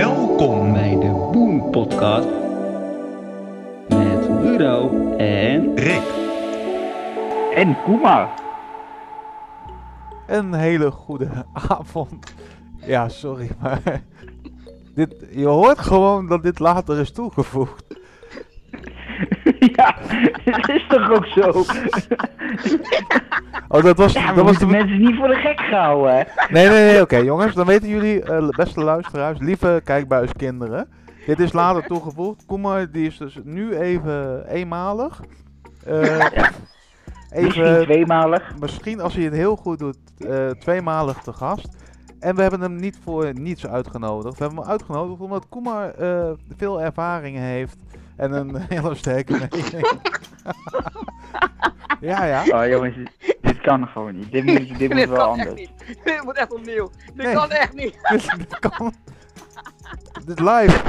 Welkom bij de Boom Podcast met Rudo en Rick. En Kuma. Een hele goede avond. Ja, sorry, maar dit, je hoort gewoon dat dit later is toegevoegd. dat is toch ook zo? Oh, dat was, Ja, dat was de... mensen niet voor de gek houden, hè? Nee, nee, nee, oké jongens, dan weten jullie, eh, beste luisteraars, lieve kijkbuiskinderen. Dit is later toegevoegd. Koemer, die is dus nu even eenmalig. Eh, Misschien even, tweemalig. misschien als hij het heel goed doet, eh, tweemalig te gast. En we hebben hem niet voor niets uitgenodigd. We hebben hem uitgenodigd omdat Koemar eh, veel ervaring heeft en een hele sterke mening. ja, ja. Oh jongens, dit, kan gewoon niet. Dit moet, dit moet Dit wel anders. niet. Dit moet echt opnieuw. Dit Nee. kan echt niet. Dit, dit kan. Dit is live.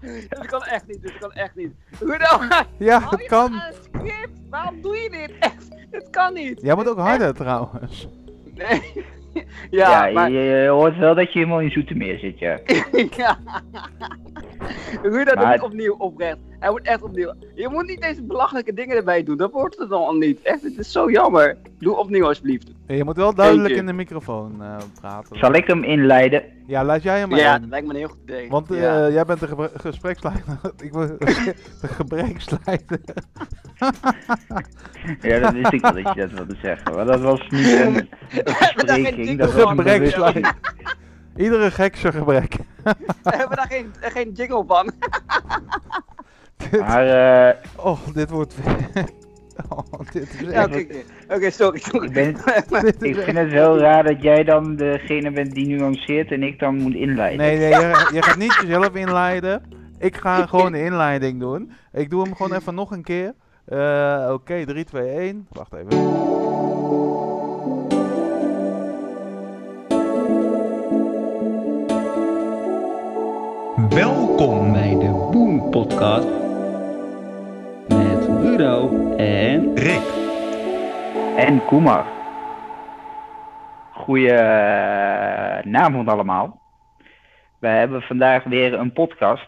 Dit kan echt niet. Dit kan echt niet. Hoe dan? Ja, het kan. script. Waarom doe je dit? Echt. Dit kan niet. Jij moet ook harder trouwens. Nee. Ja, Ja, maar... je, je hoort wel dat je helemaal in Zoetermeer zit, ja. ja. Hoe dat Maar- opnieuw oprecht. Hij moet echt opnieuw. Je moet niet deze belachelijke dingen erbij doen. Dat wordt het dan al niet. Echt, het is zo jammer. Doe opnieuw alsjeblieft. Je moet wel duidelijk Eentje. in de microfoon eh, praten. Zal ik hem inleiden? Ja, laat jij hem maar Ja, in. dat lijkt me een heel goed idee. Want eh, ja. jij bent de gespreksleider. Ik wil de gebreksleider. Ja, dat wist ik wel dat je dat wilde zeggen. Maar dat was niet een, jingle Dat was een Gebreksleider. Iedere gek zijn gebrek. We hebben daar geen, geen jingle van. Dit- Maar eh, oh, dit wordt... oh, dit is Ja, echt... Oké, sorry. sorry. ik, ben, ik vind het wel raar dat jij dan degene bent die nuanceert en ik dan moet inleiden. Nee, nee, je, je gaat niet jezelf inleiden. Ik ga gewoon de inleiding doen. Ik doe hem gewoon even nog een keer. Eh, Oké, 3, 2, 1. Wacht even. Welkom bij de Boom Podcast en Rick. En Koemar. Goedenavond allemaal. We hebben vandaag weer een podcast.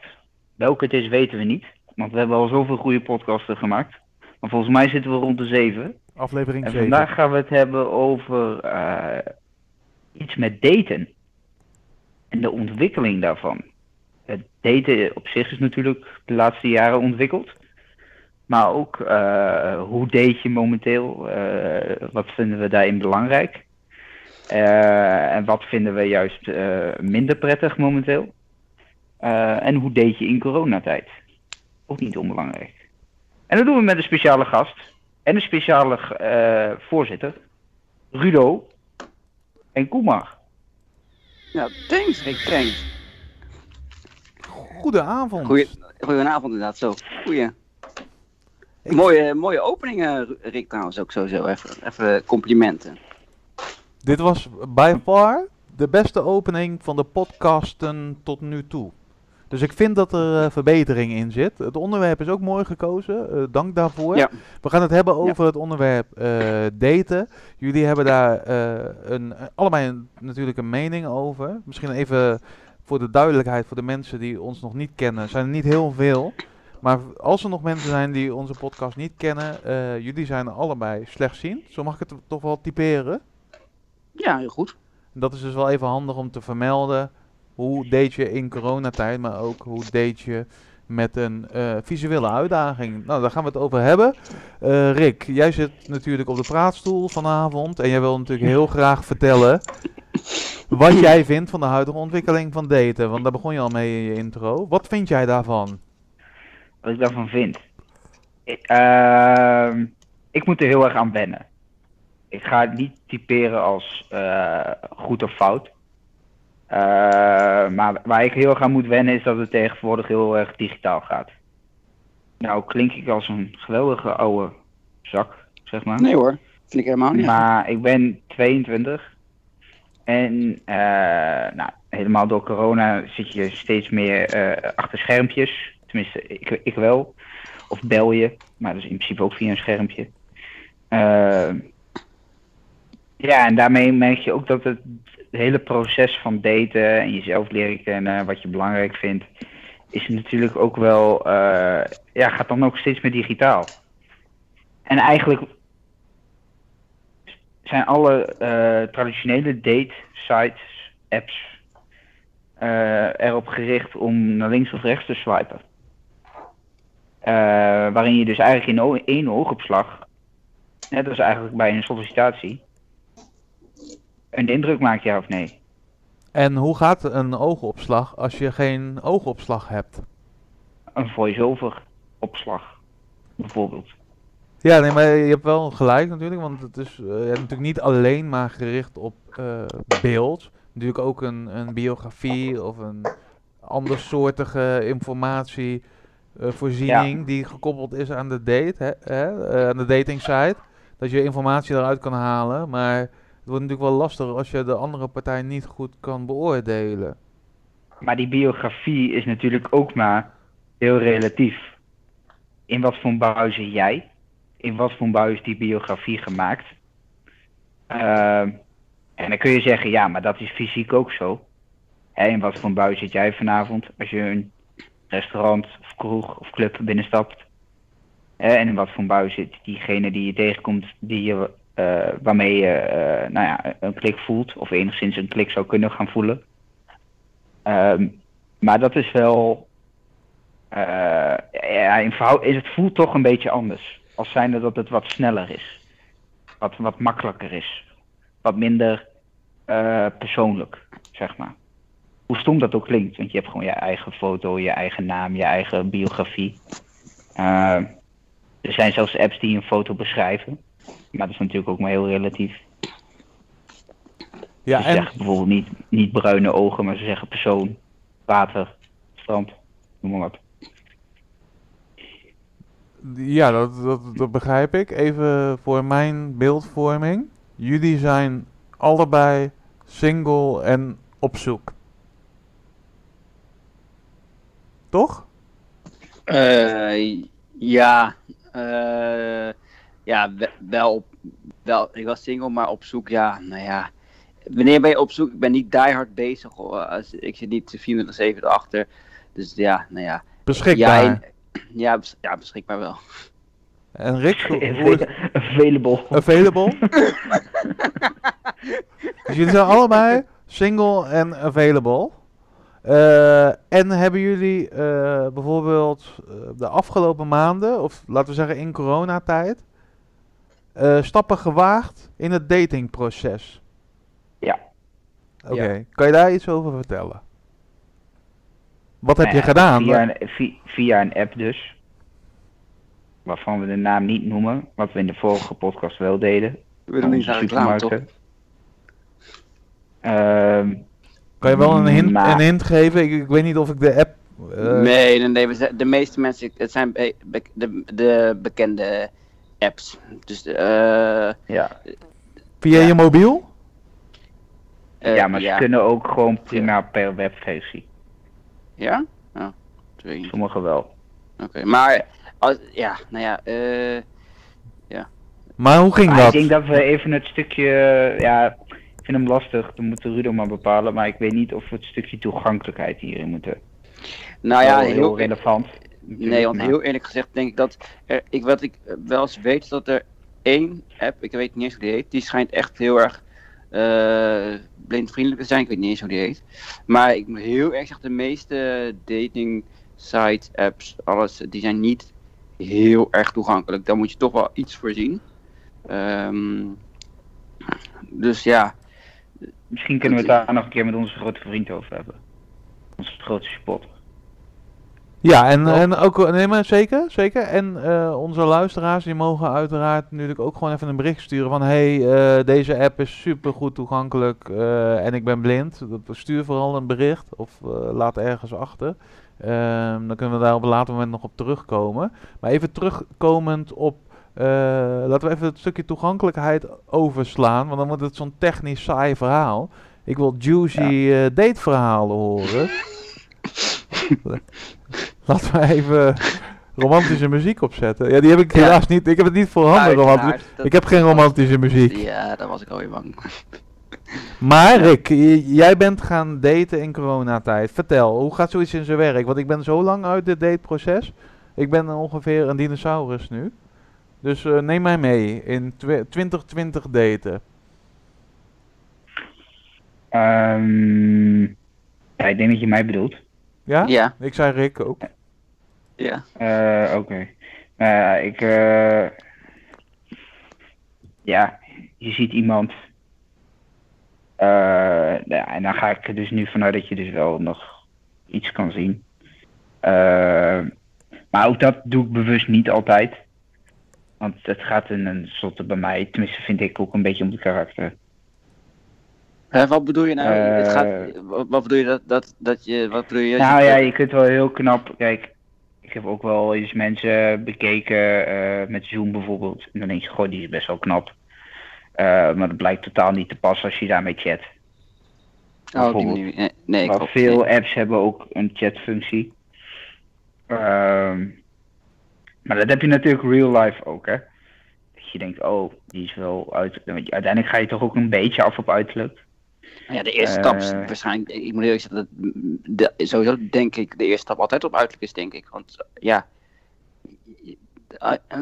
Welke het is weten we niet. Want we hebben al zoveel goede podcasten gemaakt. Maar volgens mij zitten we rond de zeven. Aflevering En 7. vandaag gaan we het hebben over eh, iets met daten. En de ontwikkeling daarvan. Het daten op zich is natuurlijk de laatste jaren ontwikkeld. Maar ook eh, hoe date je momenteel? Eh, wat vinden we daarin belangrijk? Eh, en wat vinden we juist eh, minder prettig momenteel? Eh, en hoe date je in coronatijd? Ook niet onbelangrijk. En dat doen we met een speciale gast. En een speciale eh, voorzitter. Rudo. En Koemar. Ja, thanks Rick, thanks. Goedenavond. Goeie, goedenavond inderdaad, zo. Goeie. Ik- Mooie, mooie openingen, Rick trouwens ook sowieso. Even, even complimenten. Dit was by far de beste opening van de podcasten tot nu toe. Dus ik vind dat er eh, verbetering in zit. Het onderwerp is ook mooi gekozen. eh, dank daarvoor. Ja. We gaan het hebben over het onderwerp eh, daten. Jullie hebben daar een, allebei een- natuurlijk een mening over. Misschien even voor de duidelijkheid voor de mensen die ons nog niet kennen. Zijn er niet heel veel. Maar als er nog mensen zijn die onze podcast niet kennen. eh, jullie zijn allebei slechtziend. Zo mag ik het toch wel typeren. Ja, heel goed. Dat is dus wel even handig om te vermelden. Hoe deed je in coronatijd, maar ook hoe deed je met een eh, visuele uitdaging. Nou, daar gaan we het over hebben. Eh, Rick, jij zit natuurlijk op de praatstoel vanavond. En jij wil natuurlijk heel graag vertellen wat jij vindt van de huidige ontwikkeling van daten. Want daar begon je al mee in je intro. Wat vind jij daarvan? Wat ik daarvan vind. Ik, ehm, ik moet er heel erg aan wennen. Ik ga het niet typeren als eh, goed of fout. Eh, maar waar ik heel erg aan moet wennen is dat het tegenwoordig heel erg digitaal gaat. Nou klink ik als een geweldige oude zak, zeg maar. Nee hoor, vind ik helemaal niet. Maar ik ben 22. En eh, nou, helemaal door corona zit je steeds meer achter schermpjes. Tenminste, ik, ik wel. Of bel je, maar dat is in principe ook via een schermpje. Eh, ja, en daarmee merk je ook dat het hele proces van daten en jezelf leren kennen, wat je belangrijk vindt, is natuurlijk ook wel, eh, ja, gaat dan ook steeds meer digitaal. En eigenlijk zijn alle eh, traditionele date sites, apps, erop gericht om naar links of rechts te swipen. Eh, waarin je dus eigenlijk in één oogopslag, net als eigenlijk bij een sollicitatie, een indruk maakt, ja of nee. En hoe gaat een oogopslag als je geen oogopslag hebt? Een voice-over opslag, bijvoorbeeld. Ja, nee, maar je hebt wel gelijk natuurlijk, want het is eh, natuurlijk niet alleen maar gericht op eh, beeld. Natuurlijk ook een, een biografie of een andersoortige informatievoorziening die gekoppeld is aan de date, hè, hè, eh, aan de dating site. Dat je informatie eruit kan halen, maar het wordt natuurlijk wel lastig als je de andere partij niet goed kan beoordelen. Maar die biografie is natuurlijk ook maar heel relatief. In wat voor buis zit jij? In wat voor een buis is die biografie gemaakt? Ehm, en dan kun je zeggen, ja, maar dat is fysiek ook zo. Hè, in wat voor buis zit jij vanavond als je een restaurant of kroeg of club binnenstapt? Hè, en in wat voor buis zit diegene die je tegenkomt, die je, eh, waarmee je eh, nou ja, een klik voelt of enigszins een klik zou kunnen gaan voelen? Ehm, maar dat is wel. eh, ja, in is het voelt toch een beetje anders. Als zijnde dat het wat sneller is. Wat, wat makkelijker is. Wat minder eh, persoonlijk, zeg maar. Hoe stom dat ook klinkt, want je hebt gewoon je eigen foto, je eigen naam, je eigen biografie. Eh, er zijn zelfs apps die een foto beschrijven. Maar dat is natuurlijk ook maar heel relatief. Ja, ze en zeggen bijvoorbeeld niet, niet bruine ogen, maar ze zeggen persoon, water, strand, noem maar wat. Ja, dat, dat, dat begrijp ik. Even voor mijn beeldvorming. Jullie zijn allebei single en op zoek. Toch? Eh, ja, eh, ja, we- wel, op, wel, ik was single, maar op zoek, ja, nou ja. Wanneer ben je op zoek? Ik ben niet die hard bezig, hoor. Als, ik zit niet 24-7 erachter. Dus ja, nou ja. Beschikbaar. Ja, ja, bes- ja, beschikbaar wel. En Rick, hoe Available. available? dus jullie zijn allebei single en available. Eh, en hebben jullie eh, bijvoorbeeld eh, de afgelopen maanden, of laten we zeggen in coronatijd, eh, stappen gewaagd in het datingproces? Ja. Oké, kan je daar iets over vertellen? Wat heb Nou je ja, gedaan? Via een, vi- via een app dus. Waarvan we de naam niet noemen, wat we in de vorige podcast wel deden. We doen niet reclame, toch? supermarkten. Kan je wel een hint, maar- een hint geven? Ik, ik weet niet of ik de app... eh, nee, nee, nee, we zijn- de meeste mensen, het zijn be- de, de bekende apps. Dus, eh ja. Via ja. je mobiel? eh, ja, maar ja. ze kunnen ook gewoon prima per webversie. Ja? Oh, twee. Sommigen wel. Oké, maar, als, ja, nou ja, eh... Maar hoe ging Maar dat? ik denk dat we even het stukje, ja, ik vind hem lastig, dan moet Rudo maar bepalen, maar ik weet niet of we het stukje toegankelijkheid hierin moeten. Nou ja, heel, heel relevant. Nee, want maar- heel eerlijk gezegd denk ik dat er, ik, wat ik wel eens weet is dat er één app, ik weet niet eens hoe die heet, die schijnt echt heel erg eh blindvriendelijk te zijn. Ik weet niet eens hoe die heet. Maar ik moet heel erg zeggen, de meeste dating sites, apps, alles, die zijn niet heel erg toegankelijk. Daar moet je toch wel iets voor zien. Ehm, dus ja, Misschien kunnen we het daar nog een keer met onze grote vriend over hebben. Onze grote supporter. Ja, en, en ook, nee maar zeker, zeker. En eh, onze luisteraars die mogen uiteraard natuurlijk ook gewoon even een bericht sturen van hey, eh, deze app is super goed toegankelijk eh, en ik ben blind. Dat- Stuur vooral een bericht of eh, laat ergens achter. Ehm, dan kunnen we daar op een later moment nog op terugkomen. Maar even terugkomend op, eh, laten we even het stukje toegankelijkheid overslaan, want dan wordt het zo'n technisch saai verhaal. Ik wil juicy eh, dateverhalen horen. Laten we even romantische muziek opzetten. Ja, die heb ik Ja. helaas niet. Ik heb het niet voorhanden dat- Ik heb geen romantische muziek. Ja, daar was ik alweer bang. Maar Rick, jij bent gaan daten in coronatijd. Vertel, hoe gaat zoiets in zijn werk? Want ik ben zo lang uit dit dateproces. Ik ben ongeveer een dinosaurus nu. Dus eh, neem mij mee in twi- 2020 daten. Ehm, ja, ik denk dat je mij bedoelt. Ja? Ja, Ik zei Rick ook. ja. Eh, Oké. Nou ja, ik. eh, ja, je ziet iemand. Eh, ja, en dan ga ik er dus nu vanuit dat je dus wel nog iets kan zien. Maar ook dat doe ik bewust niet altijd. Want het gaat in een soort bij mij, tenminste vind ik ook een beetje om het karakter. Wat bedoel je nou? het Eh, gaat, wat, wat bedoel je dat, dat, dat je, wat bedoel je? Nou ja, je kunt wel heel knap. Kijk, ik heb ook wel eens mensen bekeken eh, met Zoom bijvoorbeeld. En dan denk je, goh, die is best wel knap. Eh, maar dat blijkt totaal niet te passen als je daarmee chat. Oh, die. Nee, klopt. veel apps hebben ook een chatfunctie. Ehm, maar dat heb je natuurlijk real life ook, hè. Dat je denkt, oh, die is wel uit. Uiteindelijk ga je toch ook een beetje af op uiterlijk. Ja, de eerste stap is Eh, waarschijnlijk, ik moet eerlijk zeggen, dat, de, sowieso denk ik de eerste stap altijd op uiterlijk is, denk ik. Want ja,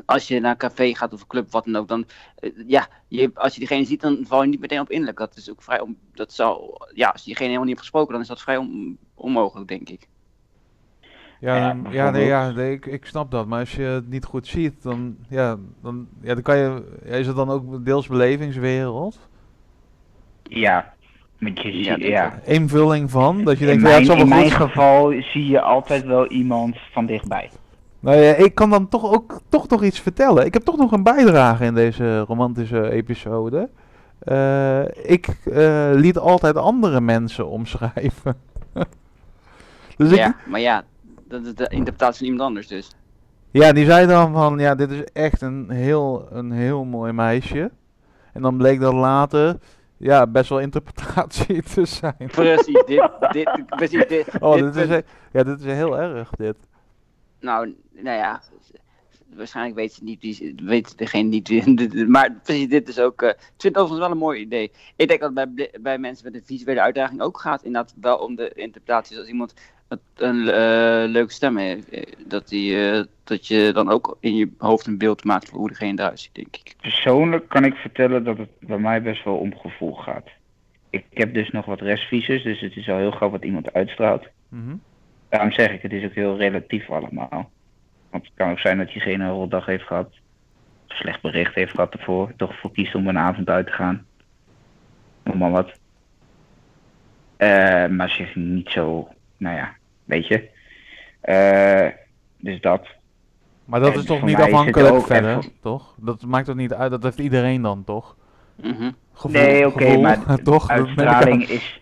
als je naar een café gaat of een club, wat dan ook, dan, eh, ja, je, als je diegene ziet, dan val je niet meteen op innerlijk. Dat is ook vrij, om, dat zal, ja, als je diegene helemaal niet hebt gesproken, dan is dat vrij on- onmogelijk, denk ik. Ja, Ja, nee, ja nee, ik, ik snap dat. Maar als je het niet goed ziet, dan, ja, dan, ja, dan kan je... ja, is het dan ook deels belevingswereld? Ja, want je Ja. Invulling van, dat je In denkt, ja, het mijn, in mijn geval zie je altijd wel iemand van dichtbij. Nou ja, ik kan dan toch ook toch nog iets vertellen. Ik heb toch nog een bijdrage in deze romantische episode. Eh, ik eh, liet altijd andere mensen omschrijven. dus ik, ja, maar ja, dat is de interpretatie van iemand anders dus. ja, die zei dan van, ja, dit is echt een heel, een heel mooi meisje. En dan bleek dat later, ja, best wel interpretatie te zijn. Precies, dit, dit, precies dit. Oh, dit dit is, ja, dit is heel erg, dit. Nou, nou ja, waarschijnlijk weet ze niet, die, weet degene niet, maar precies dit is ook, ik vind het overigens wel een mooi idee. Ik denk dat het bij, bij mensen met een visuele uitdaging ook gaat, inderdaad wel om de interpretaties. Als iemand een eh, leuke stem heeft, dat, die, eh, dat je dan ook in je hoofd een beeld maakt van hoe degene eruit ziet, denk ik. Persoonlijk kan ik vertellen dat het bij mij best wel om gevoel gaat. Ik heb dus nog wat restvisus, dus het is al heel gauw wat iemand uitstraalt. Mhm. Daarom zeg ik, het is ook heel relatief allemaal. Want het kan ook zijn dat diegene een rotdag heeft gehad. Slecht bericht heeft gehad ervoor. Toch voor kiest om een avond uit te gaan. Noem maar wat. Eh, maar zich niet zo, nou ja, weet je. Eh, dus dat. Maar dat En is toch niet afhankelijk ook verder, even- toch? Dat maakt toch niet uit, dat heeft iedereen dan toch? Mhm. Gevoel, nee, oké, maar toch? Uitstraling is.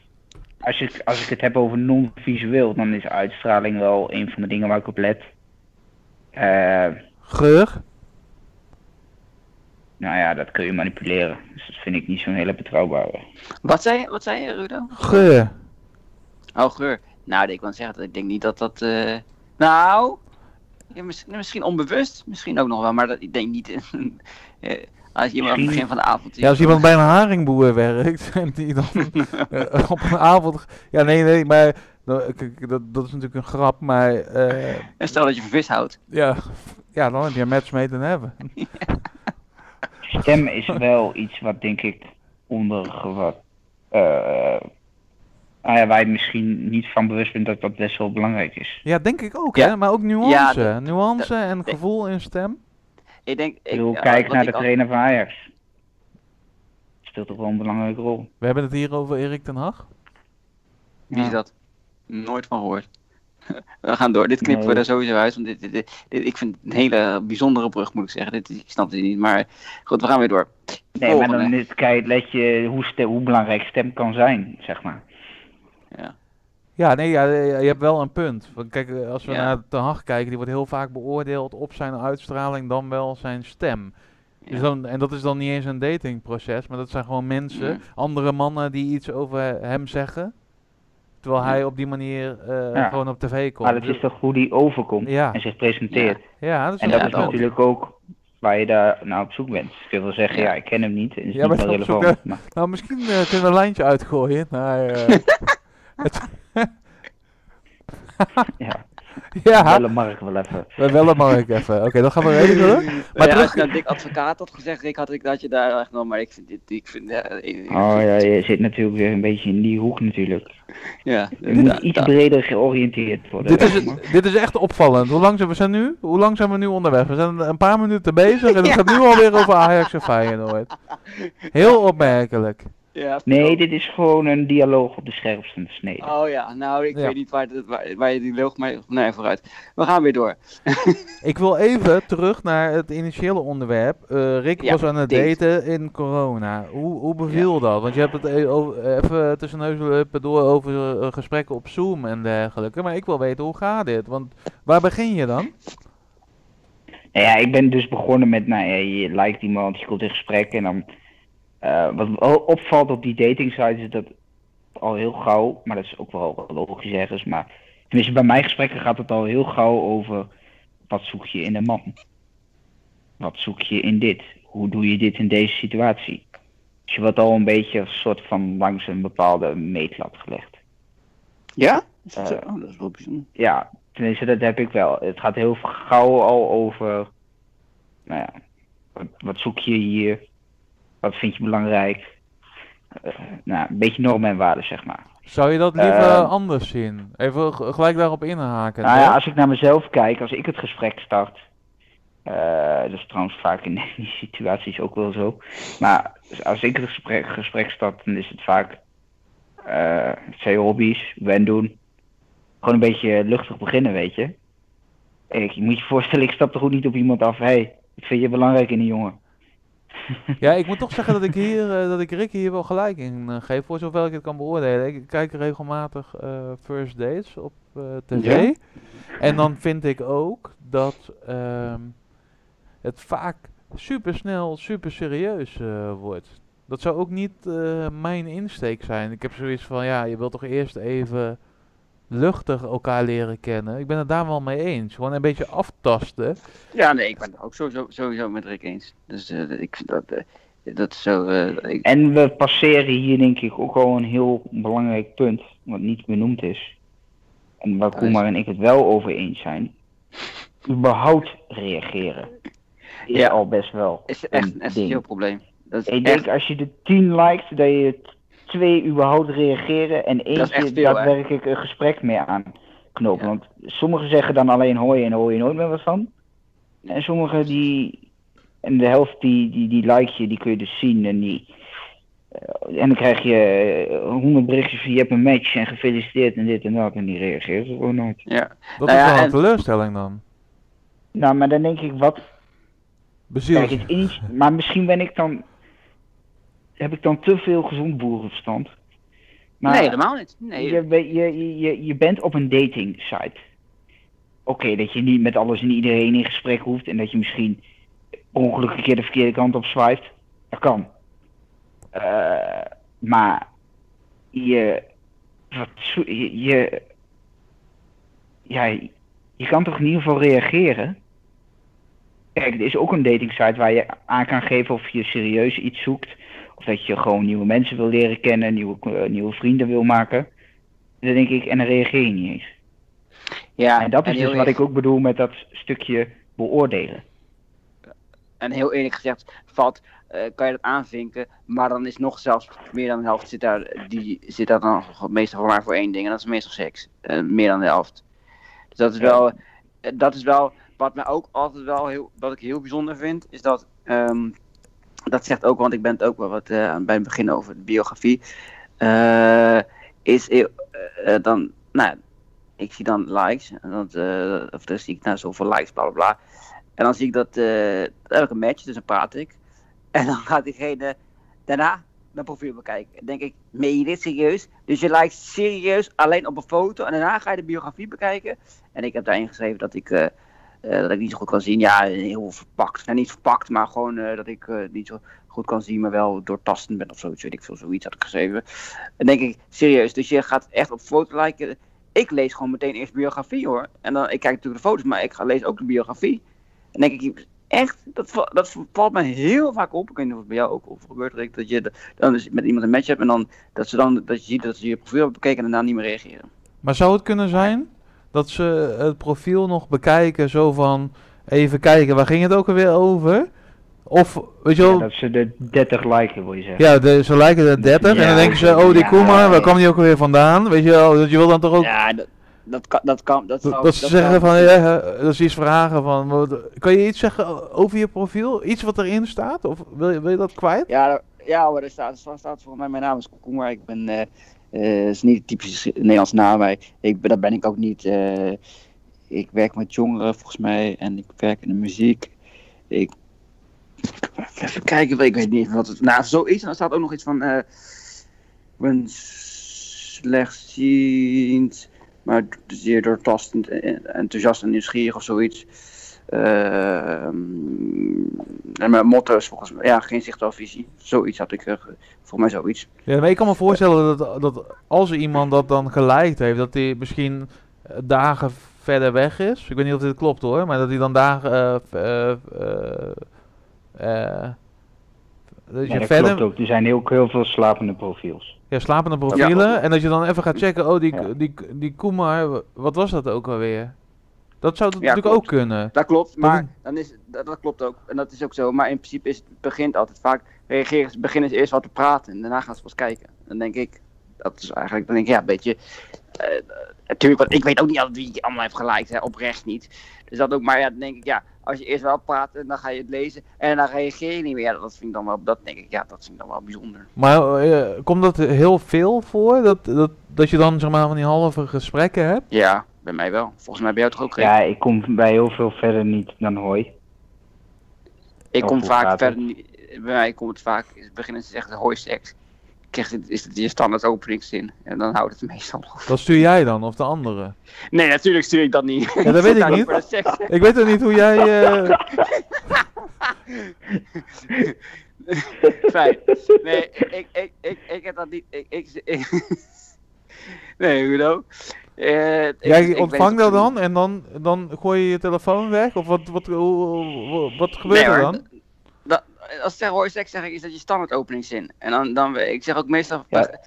Als ik, als ik het heb over non-visueel, dan is uitstraling wel een van de dingen waar ik op let. Eh, Geur? nou ja, dat kun je manipuleren. Dus dat vind ik niet zo'n hele betrouwbare. Wat zei je, wat zei je, Rudo? Geur. Oh, geur. Nou, ik wil zeggen, dat ik denk niet dat dat. eh, Nou, ja, mis- misschien onbewust, misschien ook nog wel, maar dat, ik denk niet. eh, als iemand aan het begin van de avond. Ja, als iemand bij een haringboer werkt en die dan eh, op een avond... Ja, nee, nee, maar... nou, Dat, dat is natuurlijk een grap, maar... eh, En stel dat je van vis houdt. ja, ja, dan heb je een match mee te hebben. Stem is wel iets wat denk ik onder wat. Nou ja, waar je misschien niet van bewust bent dat dat best wel belangrijk is. Ja, denk ik ook, Ja. hè? Maar ook nuance. Ja, nuance en gevoel in stem. Ik denk. Ik bedoel, kijk naar ik de al- trainer van Ajax. Speelt toch wel een belangrijke rol. We hebben het hier over Erik ten Hag. Wie is dat? Nooit van gehoord. We gaan door. Dit knippen we er sowieso uit. Want dit, dit, dit, dit- ik vind het een hele bijzondere brug, moet ik zeggen. Dit, ik snap het niet. Maar goed, we gaan weer door. Nee, maar dan is, kijk, let je hoe, stem, hoe belangrijk stem kan zijn, zeg maar. Ja. Ja, nee, ja, je hebt wel een punt. Want kijk, eh, als we Ja. naar Ten Hag kijken, die wordt heel vaak beoordeeld op zijn uitstraling dan wel zijn stem. Dus dan, en dat is dan niet eens een datingproces, maar dat zijn gewoon mensen, Ja. andere mannen die iets over hem zeggen. Terwijl Ja. hij op die manier eh, Ja. gewoon op tv komt. Maar dat is toch hoe die overkomt Ja. en zich presenteert. Ja, dat is En dat Ja, is natuurlijk ook waar je daar naar op zoek bent. Dus je kunt wel zeggen, Ja. ik ken hem niet. En is Ja, niet maar wel zoek relevant. Maar, Nou, misschien eh, kunnen we een lijntje uitgooien naar... het- ja, ja, bellen Mark wel even. we bellen Mark even. Oké, dan gaan we regelen. Maar Maar ja, terug- als je nou dik advocaat had gezegd, ik had ik dat je daar echt nog, maar ik vind dit, ik vind, ja, ik- Oh ja, je zit natuurlijk weer een beetje in die hoek natuurlijk. ja, Je moet da- iets da- breder georiënteerd worden. Dit is, het- dit is echt opvallend. Hoe lang zijn we zijn nu? Hoe lang zijn we nu onderweg? We zijn een paar minuten bezig en het gaat nu alweer over Ajax en Feyenoord. Heel opmerkelijk. Ja, Nee, dit is gewoon een dialoog op de scherpste snede. Oh ja, nou ik Ja. weet niet waar, het- waar, waar je die loog, maar nee, vooruit. We gaan weer door. Ik wil even terug naar het initiële onderwerp. Eh, Rick Ja, was aan het date. daten in corona. Hoe, hoe beviel dat? Want je hebt het e- even tussen neus en door over eh, gesprekken op Zoom en dergelijke. Maar ik wil weten, hoe gaat dit? Want waar begin je dan? Nou ja, ik ben dus begonnen met, nou ja, je lijkt iemand, je komt in gesprek en dan... eh, wat wel opvalt op die dating sites is dat al heel gauw, maar dat is ook wel logisch ergens, maar... Tenminste, bij mijn gesprekken gaat het al heel gauw over, wat zoek je in een man? Wat zoek je in dit? Hoe doe je dit in deze situatie? Dus je wordt al een beetje een soort van langs een bepaalde meetlat gelegd. Ja? Is dat, Eh? Oh, dat is wel bijzonder. Ja, tenminste, dat heb ik wel. Het gaat heel gauw al over. Nou ja, wat, wat zoek je hier? Wat vind je belangrijk? Eh, nou, een beetje normen en waarden, zeg maar. Zou je dat liever Eh, anders zien? Even gelijk daarop inhaken. Nou ja, als ik naar mezelf kijk, als ik het gesprek start. eh, dat is trouwens vaak in die situaties ook wel zo. Maar als ik het gesprek, gesprek start, dan is het vaak. eh twee hobby's, wen doen. Gewoon een beetje luchtig beginnen, weet je. Ik, je moet je voorstellen, ik stap er goed niet op iemand af. Hé, hey, ik vind je belangrijk in een jongen. Ja, ik moet toch zeggen dat ik hier, eh, dat ik Rick hier wel gelijk in eh, geef, voor zover ik het kan beoordelen. Ik kijk regelmatig eh, First Dates op tv. En dan vind ik ook dat ehm, het vaak super snel, super serieus wordt. Dat zou ook niet mijn insteek zijn. Ik heb zoiets van, ja, je wilt toch eerst even luchtig elkaar leren kennen. Ik ben het daar wel mee eens. Gewoon een beetje aftasten. Ja, nee, ik ben het ook sowieso, sowieso met Rick eens. Dus eh, ik vind dat, eh, dat is zo... eh, ik- En we passeren hier denk ik ook al een heel belangrijk punt, wat niet benoemd is. En waar Koemar en ik het wel over eens zijn. Überhaupt reageren. Is Ja. al best wel is echt een essentieel probleem. Dat is Ik echt, denk als je de 10 likes, dat je t- twee überhaupt reageren en eentje daadwerkelijk een gesprek mee aanknopen. Ja. Want sommigen zeggen dan alleen hoi en hoor je nooit meer wat van. En sommigen die, en de helft die, die, die like je, die kun je dus zien en die... eh, en dan krijg je eh, honderd berichtjes van je hebt een match en gefeliciteerd en dit en dat en die reageren gewoon nooit. ja. Dat Nou is ja, wel een en- teleurstelling dan. Nou, maar dan denk ik, wat Bezield. Kijk, het is, maar misschien ben ik dan. Heb ik dan te veel gezond boerenverstand? Maar nee, helemaal niet. Nee, je, je, je, je bent op een dating site. Oké, dat je niet met alles en iedereen in gesprek hoeft en dat je misschien per ongeluk een keer de verkeerde kant op swipt. Dat kan. Eh, maar je, wat, je, je, ja, je kan toch in ieder geval reageren? Kijk, er is ook een dating site waar je aan kan geven of je serieus iets zoekt. Of dat je gewoon nieuwe mensen wil leren kennen, nieuwe, eh, nieuwe vrienden wil maken. Dan denk ik, en dan reageer je niet eens. ja, en dat is dus wat eerlijk- ik ook bedoel met dat stukje beoordelen. En heel eerlijk gezegd, valt, eh, kan je dat aanvinken, maar dan is nog zelfs meer dan de helft zit daar, die zit daar dan meestal maar voor één ding en dat is meestal seks. Eh, meer dan de helft. Dus dat is wel, dat is wel, wat mij ook altijd wel heel, wat ik heel bijzonder vind, is dat, ehm, dat zegt ook, want ik ben het ook wel wat eh, bij het begin over de biografie, eh, is eh, dan, nou, ik zie dan likes, of dan zie ik nou zoveel likes, bla bla bla. En dan zie ik dat, een match, dus dan praat ik. En dan gaat diegene daarna mijn profiel bekijken. Dan denk ik, meen je dit serieus? Dus je lijkt serieus alleen op een foto en daarna ga je de biografie bekijken. En ik heb daarin geschreven dat ik, eh, dat ik niet zo goed kan zien. Ja, heel verpakt. Nou, niet verpakt, maar gewoon eh, dat ik eh, niet zo goed kan zien, maar wel doortastend ben of zoiets. Weet ik veel, zoiets had ik geschreven. Dan denk ik, serieus, dus je gaat echt op foto liken. Ik lees gewoon meteen eerst biografie hoor. En dan, ik kijk natuurlijk de foto's, maar ik ga lees ook de biografie. Dan denk ik, echt, dat, dat valt me heel vaak op. Ik weet niet of het bij jou ook gebeurt, Rick, dat je dan dus met iemand een match hebt en dan dat, ze dan, dat je ziet dat ze je profiel hebben bekeken en daarna niet meer reageren. Maar zou het kunnen zijn dat ze het profiel nog bekijken, zo van even kijken, waar ging het ook alweer over? Of, weet je Ja, wel, dat ze de 30 liken, wil je zeggen. ja, de, ze lijken de 30 en dan denken ze, oh die ja. Koeman, waar kwam die ook alweer vandaan? Weet je wel, dat je wil dan toch ook, Ja, dat, dat kan, dat kan, dat zou- dat ze dat zeggen kan- van, ja, dat ze iets vragen van, wat- kan je iets zeggen over je profiel? Iets wat erin staat? Of wil je, wil je dat kwijt? Ja, ja, maar er staat, er staat volgens mij, mijn naam is Koekoemer. Ik ben, eh eh, is niet Nederlandse naam, maar ik, dat ben ik ook niet. eh, ik werk met jongeren volgens mij en ik werk in de muziek. Ik, even kijken, ik weet niet wat het, nou zoiets. En er staat ook nog iets van, eh, ik ben slechtziend, maar zeer doortastend, en- enthousiast en nieuwsgierig of zoiets. Ehm, en mijn motto is volgens mij, ja, geen zicht of visie. Zoiets had ik, eh, voor mij zoiets. Ja, maar ik kan me voorstellen dat, dat als iemand dat dan geliked heeft, dat hij misschien eh, dagen verder weg is. Ik weet niet of dit klopt hoor, maar dat hij dan dagen. eh, eh, eh, eh, dat je Ja, dat verder. klopt ook. Er zijn heel, heel veel slapende profiels. Ja, slapende profielen. Ja. En dat je dan even gaat checken, oh die, Ja. die, die Koemar, wa- wat was dat ook alweer? Dat zou Ja, natuurlijk ook kunnen. Dat klopt, maar dan is, dat, dat klopt ook. En dat is ook zo. Maar in principe is het begint altijd vaak, reageren beginnen ze eerst wat te praten en daarna gaan ze pas kijken. Dan denk ik, dat is eigenlijk, dan denk ik, ja, een beetje, eh, natuurlijk, want ik weet ook niet altijd wie je allemaal heeft hè, oprecht niet. Dus dat ook, maar ja, dan denk ik, ja, als je eerst wel praat en dan ga je het lezen en dan reageer je niet meer. Ja, dat vind ik dan wel, dat denk ik, ja, dat vind ik dan wel bijzonder. Maar eh, komt dat heel veel voor? Dat, dat, dat je dan zeg maar van die halve gesprekken hebt? Ja, bij mij wel. Volgens mij bij jou toch ook, Rick? Ja, ik kom bij heel veel verder niet dan hoi. Ik kom vaak verder niet. Bij mij komt het vaak. Beginnen ze te zeggen hoi seks. Krijg je, is het je standaard openingszin. En dan houdt het meestal op. Dat stuur jij dan, of de andere? Nee, natuurlijk stuur ik dat niet. Ja, dat weet ik niet. voor de seks. Ik weet ook niet hoe jij... eh, Fijn. Nee, ik, ik, ik, ik heb dat niet. Ik, ik, ik- nee. Eh, jij ik ontvangt dat dan en dan, dan gooi je je telefoon weg? Of wat, wat, hoe- hoe- wat gebeurt Nee, er dan? Dat, als ik zeg seks, zeg ik, is dat je standaard openingszin. En dan, dan, ik zeg ook meestal, Ja.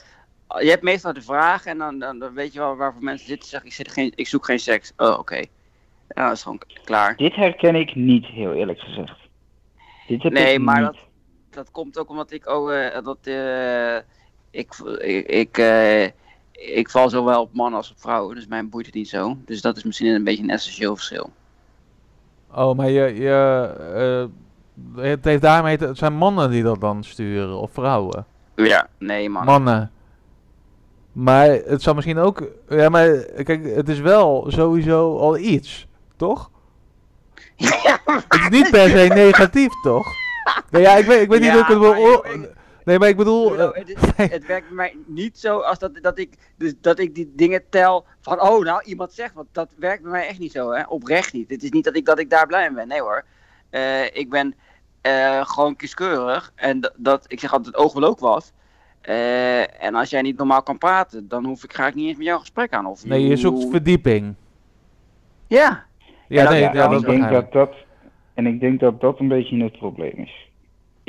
je hebt meestal de vraag en dan, dan, dan weet je wel waarvoor mensen zitten. Zeg ik, zit geen, ik zoek geen seks. Oh, oké. Ja, dat is gewoon klaar. Dit herken ik niet, heel eerlijk gezegd. Dit heb Nee, ik maar niet. dat, dat komt ook omdat ik ook, eh, dat, eh, ik, ik, ik, val zowel op mannen als op vrouwen, dus mij boeit het niet zo. Dus dat is misschien een beetje een essentieel verschil. Oh, maar je, je, eh, het heeft daarmee te, het zijn mannen die dat dan sturen, of vrouwen? Ja, nee man. Mannen. Maar het zou misschien ook, ja maar kijk, het is wel sowieso al iets, toch? Het is niet per se negatief, toch? Nee, ja, ik weet, ik weet niet Ja, hoe ik het wil... ik- Nee, maar ik bedoel... Eh, het, werkt bij mij niet zo als dat, dat, ik, dus dat ik die dingen tel van, oh nou, iemand zegt wat. Dat werkt bij mij echt niet zo, hè. Oprecht niet. Het is niet dat ik, dat ik daar blij mee ben, nee hoor. Eh, ik ben eh, gewoon kieskeurig en dat, dat, ik zeg altijd, het oog wil ook wat. Eh, en als jij niet normaal kan praten, dan hoef ik graag niet eens met jou een gesprek aan. Of nee, je zoekt hoe- verdieping. Ja, Ja, nee, ja, ja, en, dat ik denk ik. dat dat, en ik denk dat dat een beetje het probleem is.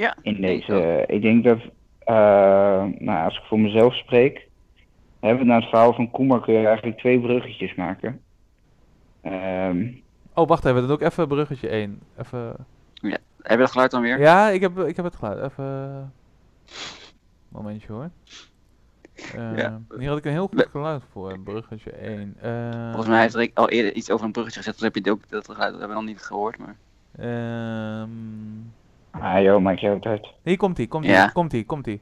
Ja. In denk deze, ik eh, ik denk dat, eh, nou, als ik voor mezelf spreek, hebben we naar het verhaal van Koemer kun je eigenlijk twee bruggetjes maken. Ehm, Oh, wacht even, dan ik even bruggetje 1. Even... Heb je dat geluid dan weer? Ja, ik heb, ik heb het geluid. Even... Momentje hoor. Eh, Ja. Hier had ik een heel goed geluid voor, bruggetje 1. Eh, Volgens mij heeft Rick al eerder iets over een bruggetje gezet, dus heb je ook dat geluid, dat hebben we nog niet gehoord. Maar... ehm, ah joh, maakt jou het uit. hier komt ie, komt Ja. komt ie, komt ie.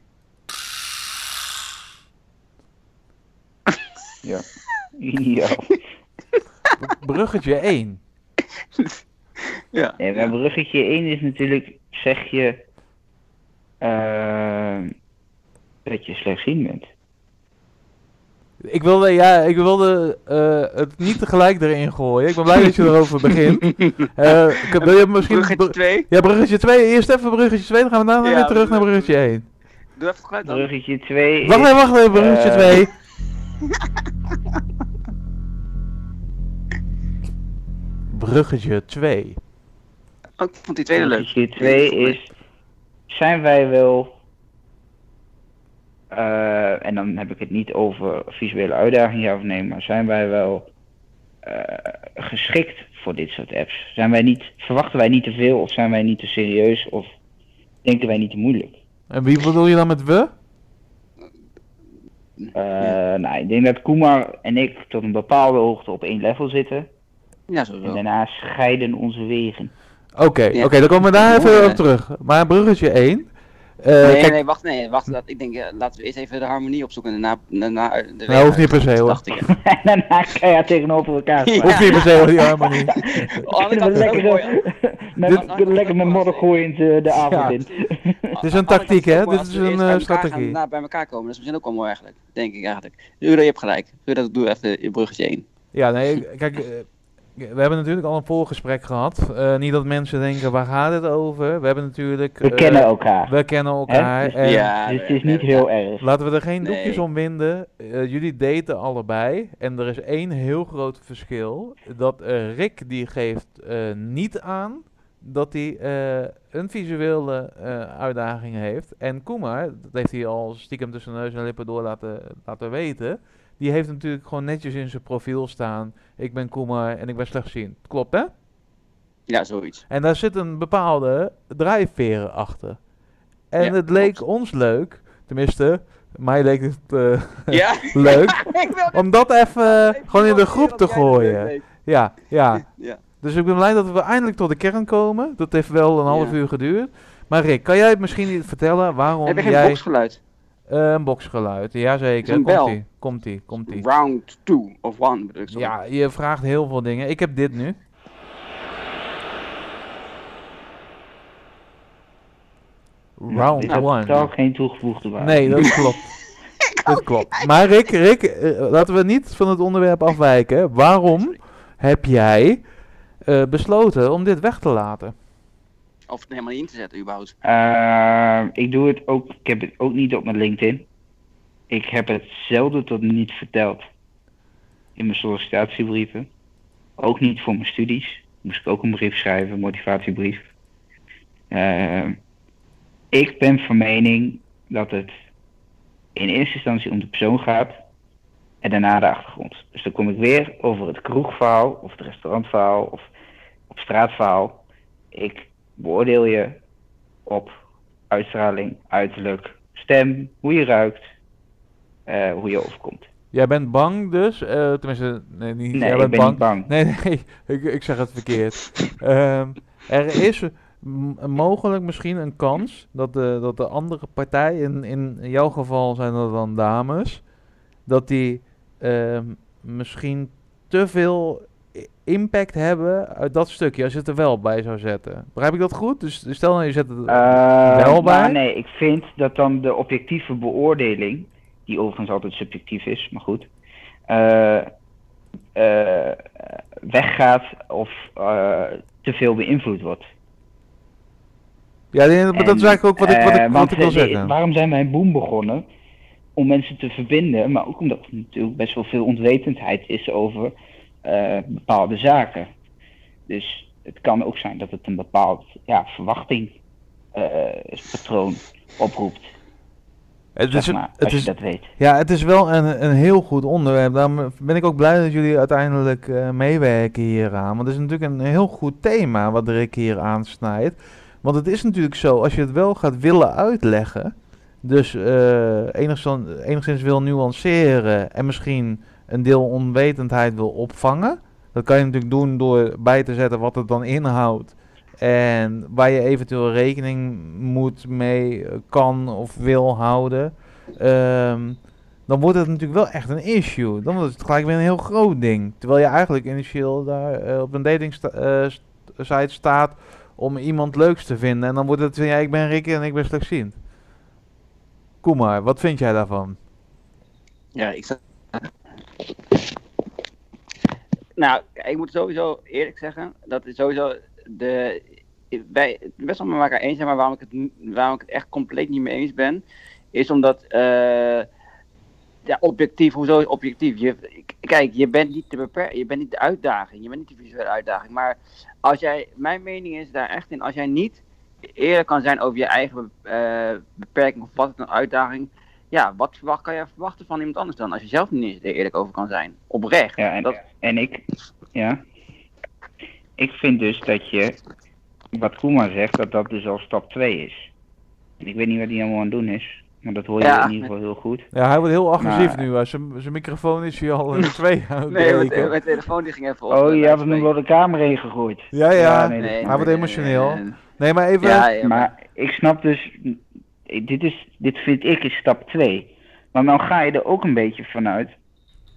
Ja. ja. Bruggetje 1. Ja. En bij bruggetje 1 is natuurlijk, zeg je, eh, dat je slechtziend bent. Ik wilde, ja, ik wilde eh, het niet tegelijk erin gooien. Ik ben blij dat je erover begint. Eh, ik- wil je misschien... Bruggetje br- 2. ja, bruggetje 2. Eerst even bruggetje 2, dan gaan we daarna Ja, weer terug naar bruggetje- bruggetje 1. Doe even geluid dan. Bruggetje 2 Wacht even, wacht even, bruggetje Eh, 2. Bruggetje 2. Oh, ik vond die tweede leuk. Brugge 2 is, zijn wij wel, eh, en dan heb ik het niet over visuele uitdaging ja of nee, maar zijn wij wel eh, geschikt voor dit soort apps? Zijn wij niet, verwachten wij niet te veel of zijn wij niet te serieus of denken wij niet te moeilijk? En wie bedoel je dan met we? Eh, nou, ik denk dat Koemar en ik tot een bepaalde hoogte op één level zitten. Ja, En sowieso. daarna scheiden onze wegen. Oké, Ja. oké, dan komen we daar even op terug. Maar bruggetje 1. Eh, nee, kijk, nee, wacht, nee, wacht. Dat, ik denk, eh, laten we eerst even de harmonie opzoeken. daarna de Nou, hoeft niet per se, hoor. Dacht ik, ja. en daarna keihard tegenover elkaar staan. hoeft niet per se die harmonie. Oh, lekker met, Dit- kunnen lekker met modder gooien de, de avond Ja. in. Het is een tactiek, hè? Dit is een, eh, strategie. Daarna bij elkaar komen. Dat is misschien ook wel mooi eigenlijk. Denk ik eigenlijk. Ruud, je hebt gelijk. Ruud, doe even je bruggetje 1. Ja, nee, kijk, eh, we hebben natuurlijk al een voorgesprek gehad. Eh, niet dat mensen denken, waar gaat het over? We hebben natuurlijk... We eh, kennen elkaar. We kennen elkaar. Dus- en ja, dus het is niet heel erg. Laten we er geen Nee. doekjes om winden. Eh, jullie daten allebei. En er is één heel groot verschil. Dat Rick die geeft eh, niet aan dat hij eh, een visuele eh, uitdaging heeft. En Kumar, dat heeft hij al stiekem tussen neus en lippen door laten, laten weten. Die heeft natuurlijk gewoon netjes in zijn profiel staan. Ik ben Kumar en ik ben slechtziend. Klopt hè? Ja, zoiets. En daar zit een bepaalde drijfveren achter. En Ja, het leek klopt. ons leuk, tenminste, mij leek het eh, Ja. leuk, om dat even Ik gewoon in de groep te gooien. Ja, ja. Ja. Dus ik ben blij dat we eindelijk tot de kern komen. Dat heeft wel een half uur geduurd. Maar Rick, kan jij misschien niet vertellen waarom Heb je geen jij... boxgeluid? Een boxgeluid, jazeker. Een bel. Komt-ie, komt-ie, komt-ie. Round 2 of 1 bedoel ik. sorry. Ja, je vraagt heel veel dingen. Ik heb dit nu. Round Dit had one. totaal geen toegevoegde waarde. Nee, dat klopt. dat klopt. Maar Rick, Rick eh, laten we niet van het onderwerp afwijken. Waarom heb jij eh, besloten om dit weg te laten? Of helemaal in te zetten, überhaupt. Eh, ik doe het ook, ik heb het ook niet op mijn LinkedIn. Ik heb het zelden tot niet verteld in mijn sollicitatiebrieven. Ook niet voor mijn studies. Moest ik ook een brief schrijven, een motivatiebrief. Eh, ik ben van mening dat het in eerste instantie om de persoon gaat en daarna de achtergrond. Dus dan kom ik weer over het kroegverhaal of het restaurantverhaal of op straatverhaal. Ik beoordeel je op uitstraling, uiterlijk, stem, hoe je ruikt, eh, hoe je overkomt. Jij bent bang dus, eh, tenminste, nee, niet, Nee, jij ik bent ben bang. niet bang. Nee, nee, ik, ik zeg het verkeerd. Ehm, er is mogelijk misschien een kans dat de, dat de andere partij, in, in jouw geval zijn dat dan dames, dat die ehm, misschien te veel impact hebben uit dat stukje, als je het er wel bij zou zetten. Begrijp ik dat goed? Dus stel nou je zet het Eh, wel bij? maar nee, ik vind dat dan de objectieve beoordeling, die overigens altijd subjectief is, maar goed, eh, eh, weggaat of te veel beïnvloed wordt. Ja, nee, maar dat is En, eigenlijk ook wat ik, wat ik, wat want ik wil zeggen. Waarom zijn wij Boom begonnen? Om mensen te verbinden, maar ook omdat er natuurlijk best wel veel onwetendheid is over eh, bepaalde zaken. Dus het kan ook zijn dat het een bepaald ja, verwachting eh, oproept, Het is, maar, het als is, je dat weet. Ja, het is wel een, een heel goed onderwerp. Daarom ben ik ook blij dat jullie uiteindelijk eh, meewerken hieraan. Want het is natuurlijk een heel goed thema wat Rick hier aansnijdt. Want het is natuurlijk zo, als je het wel gaat willen uitleggen, dus enigszins, enigszins wil nuanceren en misschien een deel onwetendheid wil opvangen. Dat kan je natuurlijk doen door bij te zetten wat het dan inhoudt. En waar je eventueel rekening moet mee eh, kan of wil houden. Ehm, dan wordt het natuurlijk wel echt een issue. Dan wordt het gelijk weer een heel groot ding. Terwijl je eigenlijk initieel daar eh, op een dating eh, site staat om iemand leuks te vinden. En dan wordt het, ja, ik ben Rick en ik ben slechtziend. Kom maar, wat vind jij daarvan? Ja, ik zeg. Nou, ik moet sowieso eerlijk zeggen dat is sowieso de. Wij best wel met elkaar eens zijn, maar waarom ik, het, waarom ik het echt compleet niet mee eens ben, is omdat eh, ja, objectief, hoezo is objectief? Je, kijk, je bent niet de beper je bent niet de uitdaging, je bent niet de visuele uitdaging. Maar als jij, mijn mening is daar echt in, als jij niet eerlijk kan zijn over je eigen eh, beperking of wat een uitdaging, ja, wat verwacht, kan je verwachten van iemand anders dan? Als je zelf niet er eerlijk over kan zijn. Oprecht. Ja, en, Dat, en ik, ja. Ik vind dus dat je, wat Koeman zegt, dat dat dus al stap 2 is. En ik weet niet wat hij allemaal aan het doen is, maar dat hoor je Ja, in ieder geval heel goed. Ja, hij wordt heel agressief Maar- nu. Zijn zijn microfoon is hier al in twee nee, mijn, telefoon die ging even op. Oh, je had hem door de kamer heen gegooid. Ja, ja. Ja, nee, Hij wordt nee, emotioneel. nee, nee. Nee, maar even... Ja, ja, maar- Maar ik snap dus, dit, is, dit vind ik is stap 2. Maar dan ga je er ook een beetje vanuit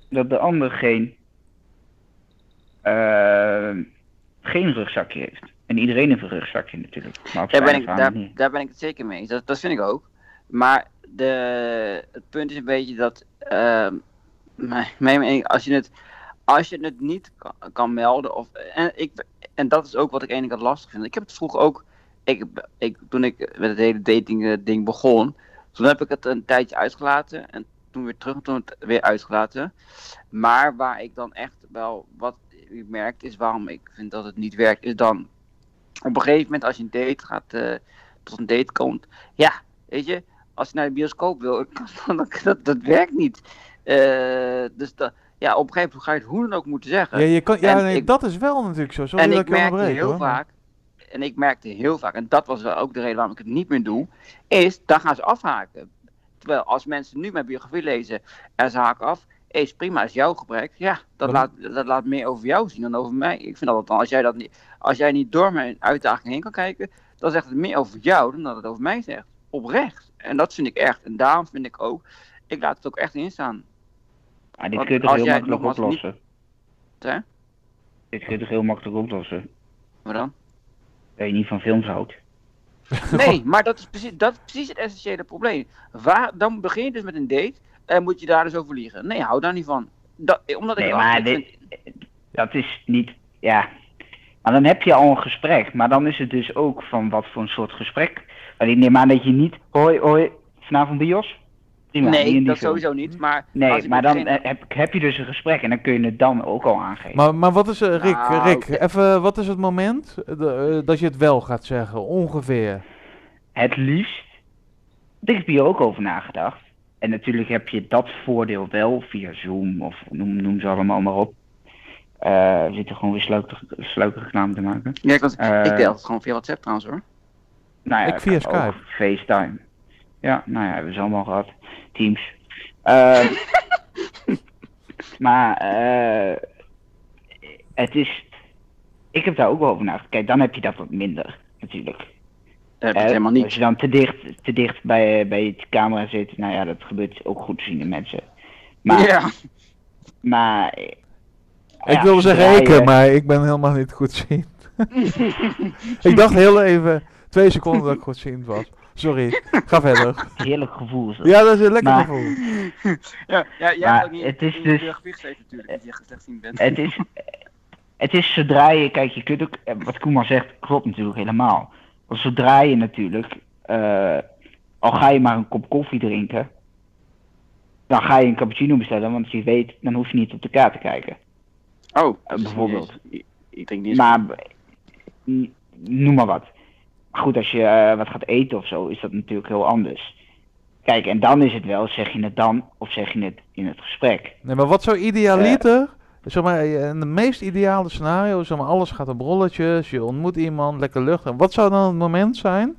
dat de ander geen, eh, geen rugzakje heeft. En iedereen heeft een rugzakje natuurlijk. Maar Daar ben, ik, daar, ben ik het zeker mee. Dat, dat vind ik ook. Maar de, het punt is een beetje dat. ehm, mijn, mijn als, je het, als je het niet kan, kan melden. Of, en, ik, en dat is ook wat ik eigenlijk lastig vind. Ik heb het vroeger ook. Ik, ik, toen ik met het hele dating eh, ding begon. Toen heb ik het een tijdje uitgelaten. En toen weer terug. en Toen het weer uitgelaten. Maar waar ik dan echt wel. Wat ik merk is waarom ik vind dat het niet werkt. Is dan op een gegeven moment als je een date gaat, eh, tot een date komt, ja, weet je, als je naar de bioscoop wil, dan, dat, dat werkt niet. Eh, dus dat, ja, op een gegeven moment ga je het hoe dan ook moeten zeggen. Ja, je kan, ja nee, ik- dat is wel natuurlijk zo. Sorry en dat ik ik je onderbreek, heel hoor. vaak, en ik merkte heel vaak, en dat was wel ook de reden waarom ik het niet meer doe, is, dan gaan ze afhaken. Terwijl als mensen nu mijn biografie lezen en ze haken af, is prima, is jouw gebrek. Ja, dat laat, dat laat meer over jou zien dan over mij. Ik vind altijd, als jij, dat niet, als jij niet door mijn uitdaging heen kan kijken, dan zegt het meer over jou dan dat het over mij zegt. Oprecht. En dat vind ik echt. En daarom vind ik ook, ik laat het ook echt instaan. Maar dit Want kun je toch heel makkelijk niet- oplossen? Hè? Dit kun je toch heel makkelijk oplossen? Maar dan? Dat je niet van films houdt. Nee, maar dat is precies, dat is precies het essentiële probleem. Waar, dan begin je dus met een date en moet je daar dus over liegen. Nee, hou daar niet van. Dat, omdat ik Nee, maar vind- dit, dat is niet, ja. Maar dan heb je al een gesprek. Maar dan is het dus ook van wat voor een soort gesprek. Want ik neem aan dat je niet, hoi, hoi, vanavond bios? Prima, nee, die dat film. sowieso niet. Maar als Nee, maar dan eh, heb, heb je dus een gesprek en dan kun je het dan ook al aangeven. Maar, maar wat is, eh, Rick, Nou, Rick even, wat is het moment eh, dat je het wel gaat zeggen, ongeveer? Het liefst, ik heb hier ook over nagedacht. En natuurlijk heb je dat voordeel wel via Zoom of noem, noem ze allemaal maar op. Eh, we zitten gewoon weer sluikerig sluikerig te maken. Ja, ik, was, ik deel het gewoon via WhatsApp trouwens hoor. Nou ja, Ik via Skype. FaceTime. Ja, nou ja, hebben ze allemaal gehad. Teams. Eh, maar eh, het is. Ik heb daar ook wel over nagedacht. Kijk, dan heb je dat wat minder, natuurlijk. Dat heb ik Eh, helemaal Als niet. je dan te dicht, te dicht bij, bij je camera zit, nou ja, dat gebeurt ook goed te zien in mensen. Maar, ja. maar ik wilde zeggen ik, maar ik ben helemaal niet goedziend. ik dacht heel even, twee seconden dat ik goedziend was. Sorry, ga verder. Heerlijk gevoel dat. Ja, dat is een lekker Maar- gevoel. ja, ja, jij Maar hebt ook niet het is dus- natuurlijk, dat je slechtziend bent. Het is, het is zodra je, kijk, je kunt ook, eh, wat Koeman zegt, klopt natuurlijk helemaal. Want zodra je natuurlijk, eh, al ga je maar een kop koffie drinken, dan ga je een cappuccino bestellen, want je weet, dan hoef je niet op de kaart te kijken. Oh, Eh, bijvoorbeeld. Ik, ik denk niet. Maar, noem maar wat. Maar goed, als je eh, wat gaat eten of zo, is dat natuurlijk heel anders. Kijk, en dan is het wel, zeg je het dan of zeg je het in het gesprek? Nee, maar wat zou idealiter, zeg maar, eh, in de meest ideale scenario, zeg maar, alles gaat op rolletjes, je ontmoet iemand, lekker lucht. En wat zou dan het moment zijn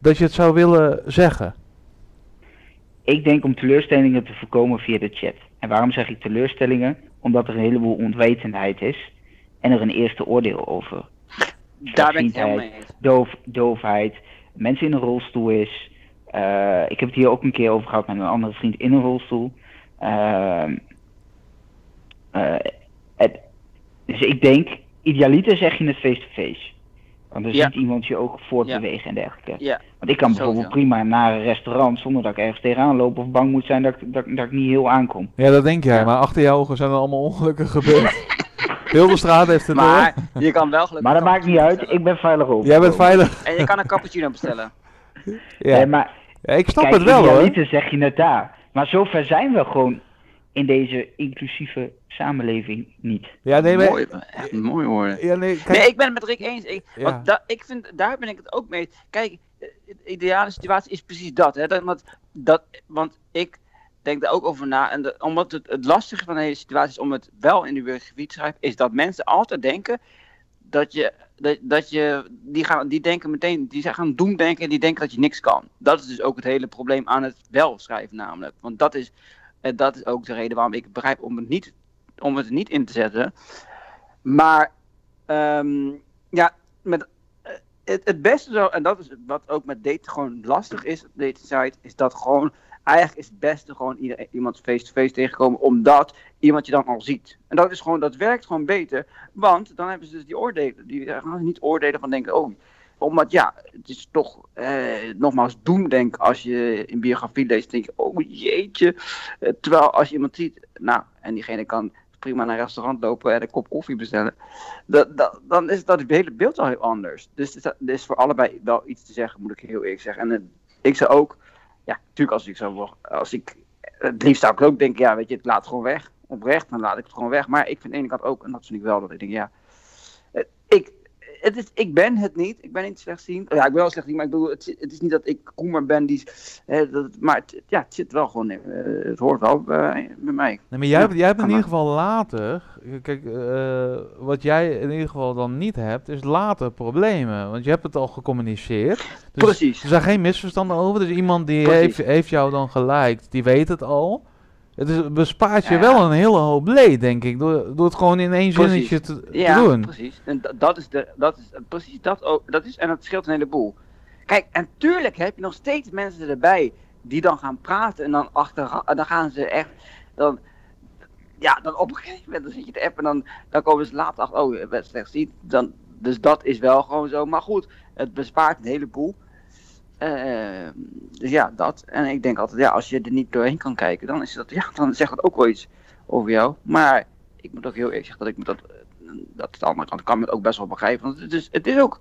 dat je het zou willen zeggen? Ik denk om teleurstellingen te voorkomen via de chat. En waarom zeg ik teleurstellingen? Omdat er een heleboel onwetendheid is en er een eerste oordeel over. Daar ben ik het helemaal Slapziendheid, mee eens. Doof, doofheid, mensen in een rolstoel is. Eh, ik heb het hier ook een keer over gehad met een andere vriend in een rolstoel. Ehm, eh, het, dus ik denk, idealiter zeg je het face-to-face. Want dan Ja. ziet iemand je ook voortbewegen en dergelijke. Ja, Want ik kan bijvoorbeeld prima naar een restaurant zonder dat ik ergens tegenaan loop of bang moet zijn dat, ik- dat, ik- dat ik niet heel aankom. Ja, dat denk jij, Ja. maar achter jouw ogen zijn er allemaal ongelukken gebeurd. Heel de straat heeft het maar je kan wel gelukkig Maar dat een maakt niet uit, bestellen. ik ben veilig op. Jij bent veilig. En je kan een cappuccino bestellen. Ja. Nee, maar Ja, ik snap kijk, het wel hoor. idealiter zeg je het daar. Maar zover zijn we gewoon in deze inclusieve samenleving niet. Ja, nee, maar- mooi, echt mooi hoor. Ja, nee, kijk, Nee, ik ben het met Rick eens. Ik, Ja. want da- ik vind, daar ben ik het ook mee. Kijk, eh, de ideale situatie is precies dat. Hè? dat, want, dat want ik denk daar ook over na. En de- omdat het, het lastige van de hele situatie is om het wel in uw gebied te schrijven, is dat mensen altijd denken dat je. Dat, dat je die, gaan, die denken meteen, die gaan doen denken en die denken dat je niks kan. Dat is dus ook het hele probleem aan het wel schrijven, namelijk. Want dat is, eh, dat is ook de reden waarom ik begrijp om het niet, om het niet in te zetten. Maar ehm, ja, met, eh, het, het beste zo, en dat is wat ook met daten gewoon lastig is op site, is dat gewoon, eigenlijk is het beste gewoon iemand face-to-face tegenkomen, omdat iemand je dan al ziet. En dat is gewoon, dat werkt gewoon beter, want dan hebben ze dus die oordelen, die gaan ze niet oordelen van denken, oh, omdat ja, het is toch, eh, nogmaals, doemdenken als je in biografie leest, denk je, oh jeetje. Eh, terwijl als je iemand ziet, nou, en diegene kan prima naar een restaurant lopen en een kop koffie bestellen, dat, dan is dat hele beeld al heel anders. Dus er is- er is voor allebei wel iets te zeggen, moet ik heel eerlijk zeggen. En eh, ik zou ook, ja, natuurlijk als ik zo, als ik, het liefst zou ik ook denken, ja, weet je, het laat gewoon weg. Oprecht, dan laat ik het gewoon weg. Maar ik vind aan de ene kant ook, en dat vind ik wel, dat ik denk, ja, eh, ik, het is, ik ben het niet. Ik ben niet slechtziend. Ja, ik ben wel slechtziend, maar ik bedoel, het, is niet dat ik Koemer ben die, eh, dat, maar het, ja, het zit wel gewoon, in, eh, het hoort wel bij, bij mij. Nee, maar jij, hebt, jij hebt in ieder geval later, kijk, eh, wat jij in ieder geval dan niet hebt, is later problemen. Want je hebt het al gecommuniceerd. Dus Precies. er zijn geen misverstanden over. Dus iemand die Precies. heeft, heeft jou dan geliked, die weet het al. Het bespaart je Ja. wel een hele hoop leed, denk ik, door, door het gewoon in één Precies. zinnetje te, te Ja, doen. precies. En da- dat is, de, dat is precies dat ook. Dat is, en dat scheelt een heleboel. Kijk, en tuurlijk heb je nog steeds mensen erbij die dan gaan praten en dan achter, dan gaan ze echt, dan, ja, dan op een gegeven moment dan zit je te appen en dan, dan komen ze later achter, oh, je bent slecht ziet. Dan, dus dat is wel gewoon zo. Maar goed, het bespaart een heleboel. Dus ja, dat. En ik denk altijd, ja, als je er niet doorheen kan kijken, dan is dat, ja, dan zegt dat ook wel iets over jou. Maar ik moet ook heel eerlijk zeggen dat ik me dat, dat de andere kant kan me het ook best wel begrijpen. Want het is, het is ook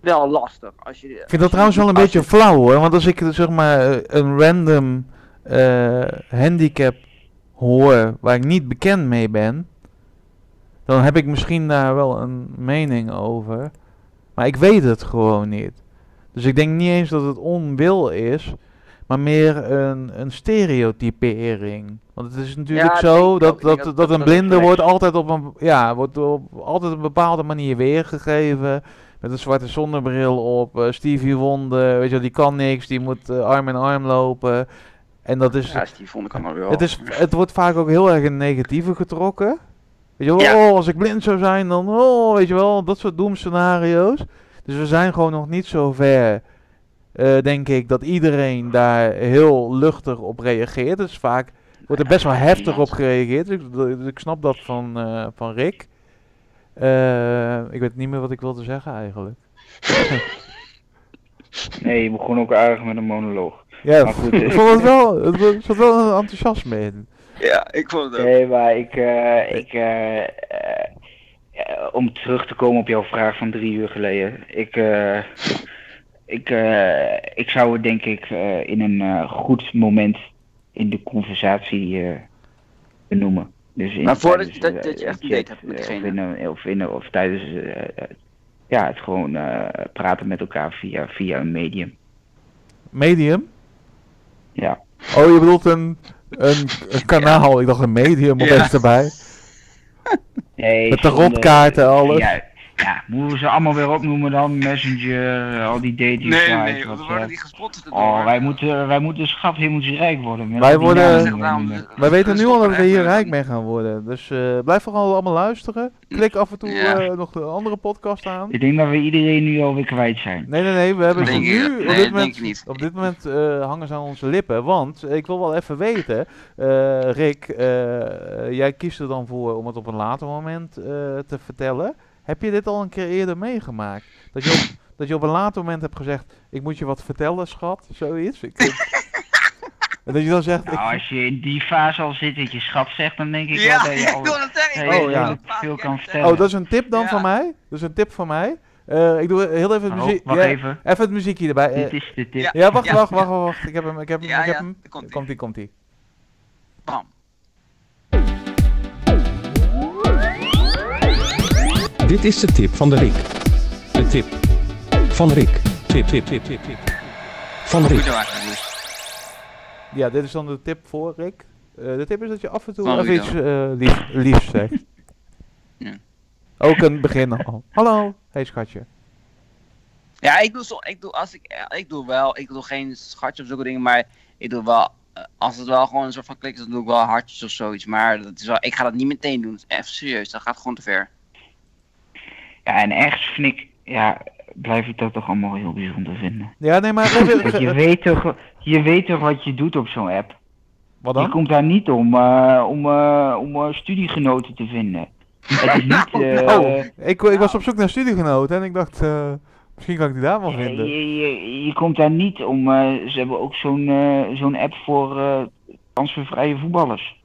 wel lastig als je. Ik vind dat trouwens wel een beetje flauw hoor, want als ik zeg maar een random eh, handicap hoor waar ik niet bekend mee ben, dan heb ik misschien daar wel een mening over. Maar ik weet het gewoon niet. Dus ik denk niet eens dat het onwil is, maar meer een, een stereotypering. Want het is natuurlijk Ja, zo ook. dat, dat, dat- dat, dat een blinde wordt altijd op een, ja, wordt op altijd op een bepaalde manier weergegeven. Met een zwarte zonnebril op. eh, Stevie Wonder, weet je wel, die kan niks, die moet eh, arm in arm lopen. En dat is, Ja, die vond ik allemaal wel. het, is, het wordt vaak ook heel erg in negatieve getrokken. Weet je wel, Ja. oh, als ik blind zou zijn, dan, oh, weet je wel, dat soort doemscenario's. Dus we zijn gewoon nog niet zo ver, eh, denk ik, dat iedereen daar heel luchtig op reageert. Dus vaak wordt er best wel heftig op gereageerd. Dus ik, dus ik snap dat van, eh, van Rick. Eh, ik weet niet meer wat ik wilde zeggen eigenlijk. Nee, je begon ook aardig met een monoloog. Ja, Maar goed, ik vond het wel, er zat wel een enthousiasme in. Ja, ik vond het ook. Nee, maar ik, eh, ik om terug te komen op jouw vraag van drie uur geleden. Ik, eh, ik, eh, ik zou het denk ik eh, in een eh, goed moment in de conversatie eh, benoemen. Dus in, Maar voordat tijdens, dat- eh, dat je echt een chat, date hebt met eh, diegene. Of, in een, of, in een- of tijdens eh, eh, ja, het gewoon eh, praten met elkaar via, via een medium. Medium? Ja. Oh, je bedoelt een, een, een kanaal. Ik dacht een medium Ja. opeens erbij. Nee, Met de zonder- rotkaarten, alles. Ja, ja, moeten we ze allemaal weer opnoemen dan? Messenger, al die dating Nee, sites, nee, we WhatsApp. worden die gesponsord door. Oh, wij moeten, wij moeten schat hemeltjesrijk worden. met Wij worden- we. Wij weten nu al dat we hier rijk mee gaan worden. Dus eh, blijf vooral allemaal luisteren. Klik af en toe Ja. eh, nog de andere podcast aan. Ik denk dat we iedereen nu alweer kwijt zijn. Nee, nee, nee. We hebben Denk je? nu. Nee, op dit moment, ik niet. Op dit moment eh, hangen ze aan onze lippen. Want ik wil wel even weten. eh, Rick, eh, jij kiest er dan voor om het op een later moment eh, te vertellen. Heb je dit al een keer eerder meegemaakt? Dat je op, dat je op een later moment hebt gezegd: Ik moet je wat vertellen, schat. Zoiets. Ik, en dat je dan zegt: ik, Nou, als je in die fase al zit dat je schat zegt, dan denk ik Ja, wel dat je ik al heel Oh, ja. veel kan vertellen. Oh, dat is een tip dan Ja. van mij. Dat is een tip van mij. Eh, ik doe heel even het Oh, muziek. wacht ja, even. even het muziekje erbij. Eh, Dit is de tip. Ja. wacht, Ja. wacht, wacht, wacht, wacht. Ik heb hem, ik heb hem, Ja, ik heb ja, hem. komt-ie. Komt ie, komt ie. Bam. Dit is de tip van de Rick. De tip van Rick. Tip, tip, tip, tip, tip. Van Rick. Ja, dit is dan de tip voor Rick. Eh, de tip is dat je af en toe Van even iets eh, lief, liefs zegt. Ja. Ook een begin al. Hallo, hey schatje. Ja, ik doe, zo, ik doe als ik, eh, ik doe wel, ik doe geen schatje of zulke dingen, maar ik doe wel, als het wel gewoon een soort van klik is, dan doe ik wel hartjes of zoiets. Maar dat is wel, ik ga dat niet meteen doen, even serieus, dat gaat gewoon te ver. Ja, en ergens vind ik, ja, blijf ik dat toch allemaal heel bijzonder vinden. Ja, nee, maar je weet toch, je weet toch wat je doet op zo'n app. wat Je dan? komt daar niet om, eh, om, eh, om eh, studiegenoten te vinden. Het is niet... eh, Oh, ik, ik was op zoek naar studiegenoten en ik dacht, misschien kan ik die daar wel je, vinden. je, je, je komt daar niet om... ze hebben ook zo'n zo'n app voor transfervrije voetballers.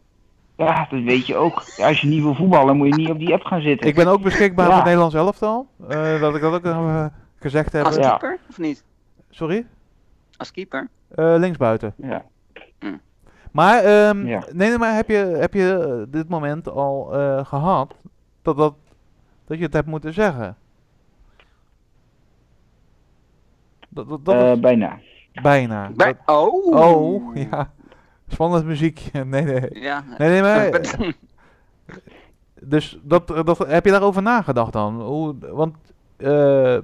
Ja, dat weet je ook. Als je niet wil voetballen, moet je niet op die app gaan zitten. Ik ben ook beschikbaar Ja. voor het Nederlands elftal. eh, dat ik dat ook eh, gezegd heb. Als Ja. keeper, of niet? Sorry? Als keeper? Eh, linksbuiten. Ja. Maar, ehm, Ja. nee, nee, maar heb je, heb je dit moment al eh, gehad dat, dat, dat je het hebt moeten zeggen? Dat, dat, dat is bijna. bijna. Bij, Dat- oh! oh, ja. Spannend muziekje. Nee, nee. Ja. Nee, nee, maar... Dus dat, dat, heb je daarover nagedacht dan? Hoe, want eh,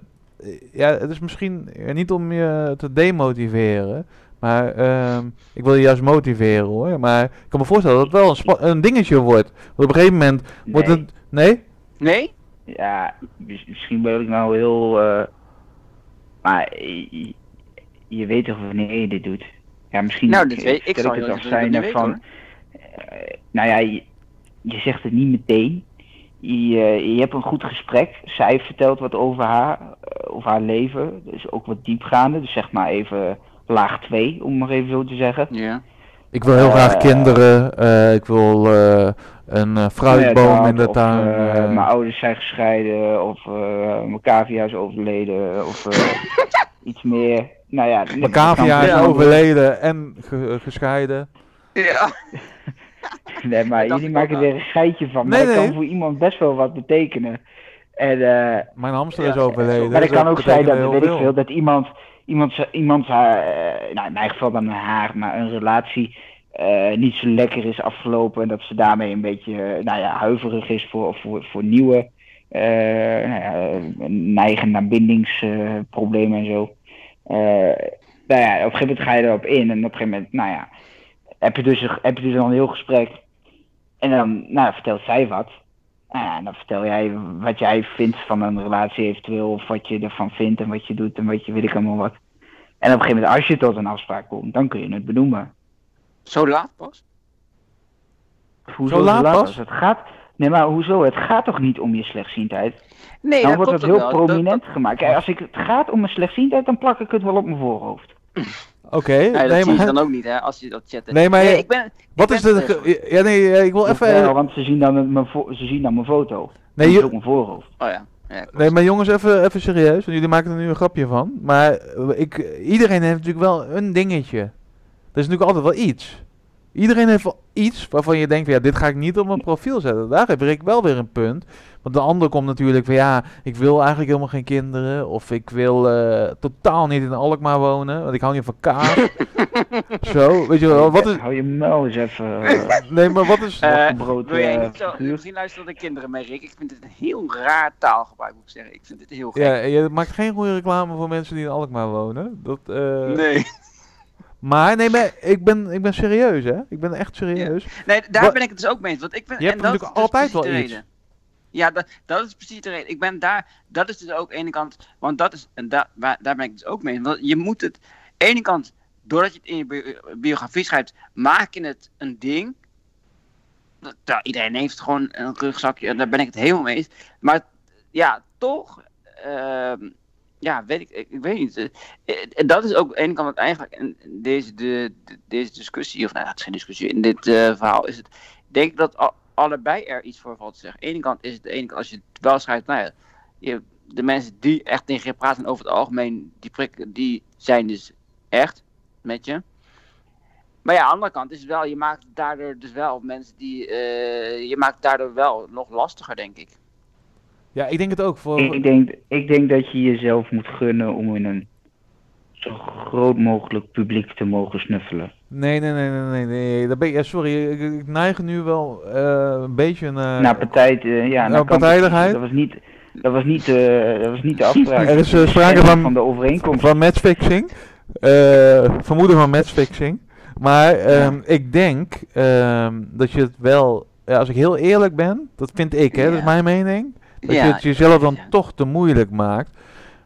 ja, het is misschien niet om je te demotiveren, maar ehm, ik wil je juist motiveren hoor. Maar ik kan me voorstellen dat het wel een, een dingetje wordt. Want op een gegeven moment wordt Nee. het. Nee? nee? Ja, mis- misschien ben ik nou heel. eh, maar je, je weet toch wanneer je dit doet? Ja, misschien. Nou, dit weet- ik stel zou het als weten, van. eh, nou ja, je, je zegt het niet meteen. Je, eh, je hebt een goed gesprek. Zij vertelt wat over haar, eh, over haar leven. Dus ook wat diepgaande. Dus zeg maar even laag 2, om maar even zo te zeggen. Ja. Ik wil heel graag Eh, kinderen. eh, ik wil eh, een eh, fruitboom in de tuin. eh, eh. mijn ouders zijn gescheiden, of eh, mijn cavia is overleden, of eh, iets meer. Nou ja, Mijn cavia is overleden en ge- gescheiden. Ja. Nee, maar Dat jullie maken er een geitje van. Maar Nee, dat nee. kan voor iemand best wel wat betekenen. En, eh, Mijn hamster Ja, is overleden. maar het dus kan ook zijn dat, weet ik veel. dat iemand, iemand, iemand haar, eh, nou in mijn geval dan haar, maar een relatie eh, niet zo lekker is afgelopen. En dat ze daarmee een beetje, eh, nou ja, huiverig is voor, voor, voor nieuwe, eh, nou ja, eh, neigen naar bindingsproblemen en zo. Eh, nou ja, op een gegeven moment ga je erop in en op een gegeven moment, nou ja, heb je dus, een- heb je dus dan een heel gesprek. En dan nou, vertelt zij wat. Nou ja, en dan vertel jij wat jij vindt van een relatie eventueel, of wat je ervan vindt en wat je doet en wat je weet ik allemaal wat. En op een gegeven moment, als je tot een afspraak komt, dan kun je het benoemen. Zo laat pas? Hoezo Zo laat laat pas? als Het gaat, nee, maar hoezo? Het gaat toch niet om je slechtziendheid? Nee, dan dat wordt het heel wel. Dat- prominent gemaakt. Kijk, als ik, het gaat om mijn slechtziendheid, dan plak ik het wel op mijn voorhoofd. Oké, Nee, dat nee, zie je maar, dan ook niet, hè, als je dat chatten. Nee, maar ik ben, ik wat ben is de... Ja, nee, ik wil even... Jawel, want ze zien dan mijn, ze zien dan mijn foto. Nee, je- op mijn voorhoofd. Oh ja. ja. Nee, maar jongens, even, even serieus, want jullie maken er nu een grapje van. Maar ik, iedereen heeft natuurlijk wel een dingetje. Er is natuurlijk altijd wel iets. Iedereen heeft wel iets waarvan je denkt, van, ja, dit ga ik niet op mijn profiel zetten. Daar heb ik wel weer een punt. Want de ander komt natuurlijk van, ja, ik wil eigenlijk helemaal geen kinderen. Of ik wil eh, totaal niet in Alkmaar wonen, want ik hou niet van kaas. Zo, weet je wel, wat is... Hou je muil eens even. eh, Nee, maar wat is... Eh, gebrood, wil jij niet zo, misschien luisteren de kinderen mee, Rick. Ik vind het een heel raar taalgebruik, moet ik zeggen. Ik vind dit heel gek. Ja, je maakt geen goede reclame voor mensen die in Alkmaar wonen. Dat, eh, Nee. Maar nee, maar ik ben, ik ben serieus, hè? Ik ben echt serieus. Nee, daar Wat- ben ik het dus ook mee eens. Want ik Je hebt en dat natuurlijk is dus altijd wel de iets. Ja, dat, dat is precies de reden. Ik ben daar, dat is dus ook aan de ene kant, want dat is, en daar, waar, daar ben ik dus ook mee eens. Want je moet het, aan de ene kant, doordat je het in je bi- biografie schrijft, maak je het een ding. Dat- iedereen heeft gewoon een rugzakje, daar ben ik het helemaal mee eens. Maar ja, toch, ehm, ja, weet ik, ik, weet niet. eh, eh, En dat is ook aan de ene kant eigenlijk in deze, de, de- deze discussie, of nou, het is geen discussie, in dit eh, verhaal is het, denk dat al- allebei er iets voor valt te zeggen. Aan de ene kant is het de ene kant, als je het wel schrijft, nou ja, je, de mensen die echt tegen je praten over het algemeen, die prikken, die zijn dus echt met je. Maar ja, aan de andere kant is het wel, je maakt daardoor dus wel mensen die, eh, je maakt daardoor wel nog lastiger, denk ik. Ja, ik denk het ook. Voor, Ik denk, ik denk dat je jezelf moet gunnen om in een zo groot mogelijk publiek te mogen snuffelen. Nee, nee, nee, nee, nee, nee. Dat ben ja, sorry, ik, ik neig nu wel eh, een beetje naar... naar partij, ja, naar partijdigheid? Dat was niet, dat was niet, eh, dat was niet de afspraak. Er is, eh, sprake van- van de overeenkomst. Van matchfixing. Vermoeden van matchfixing. Maar ehm, ik denk ehm, dat je het wel, ja, als ik heel eerlijk ben, dat vind ik, hè, dat is mijn mening, dat Ja, je het jezelf dan ja. toch te moeilijk maakt.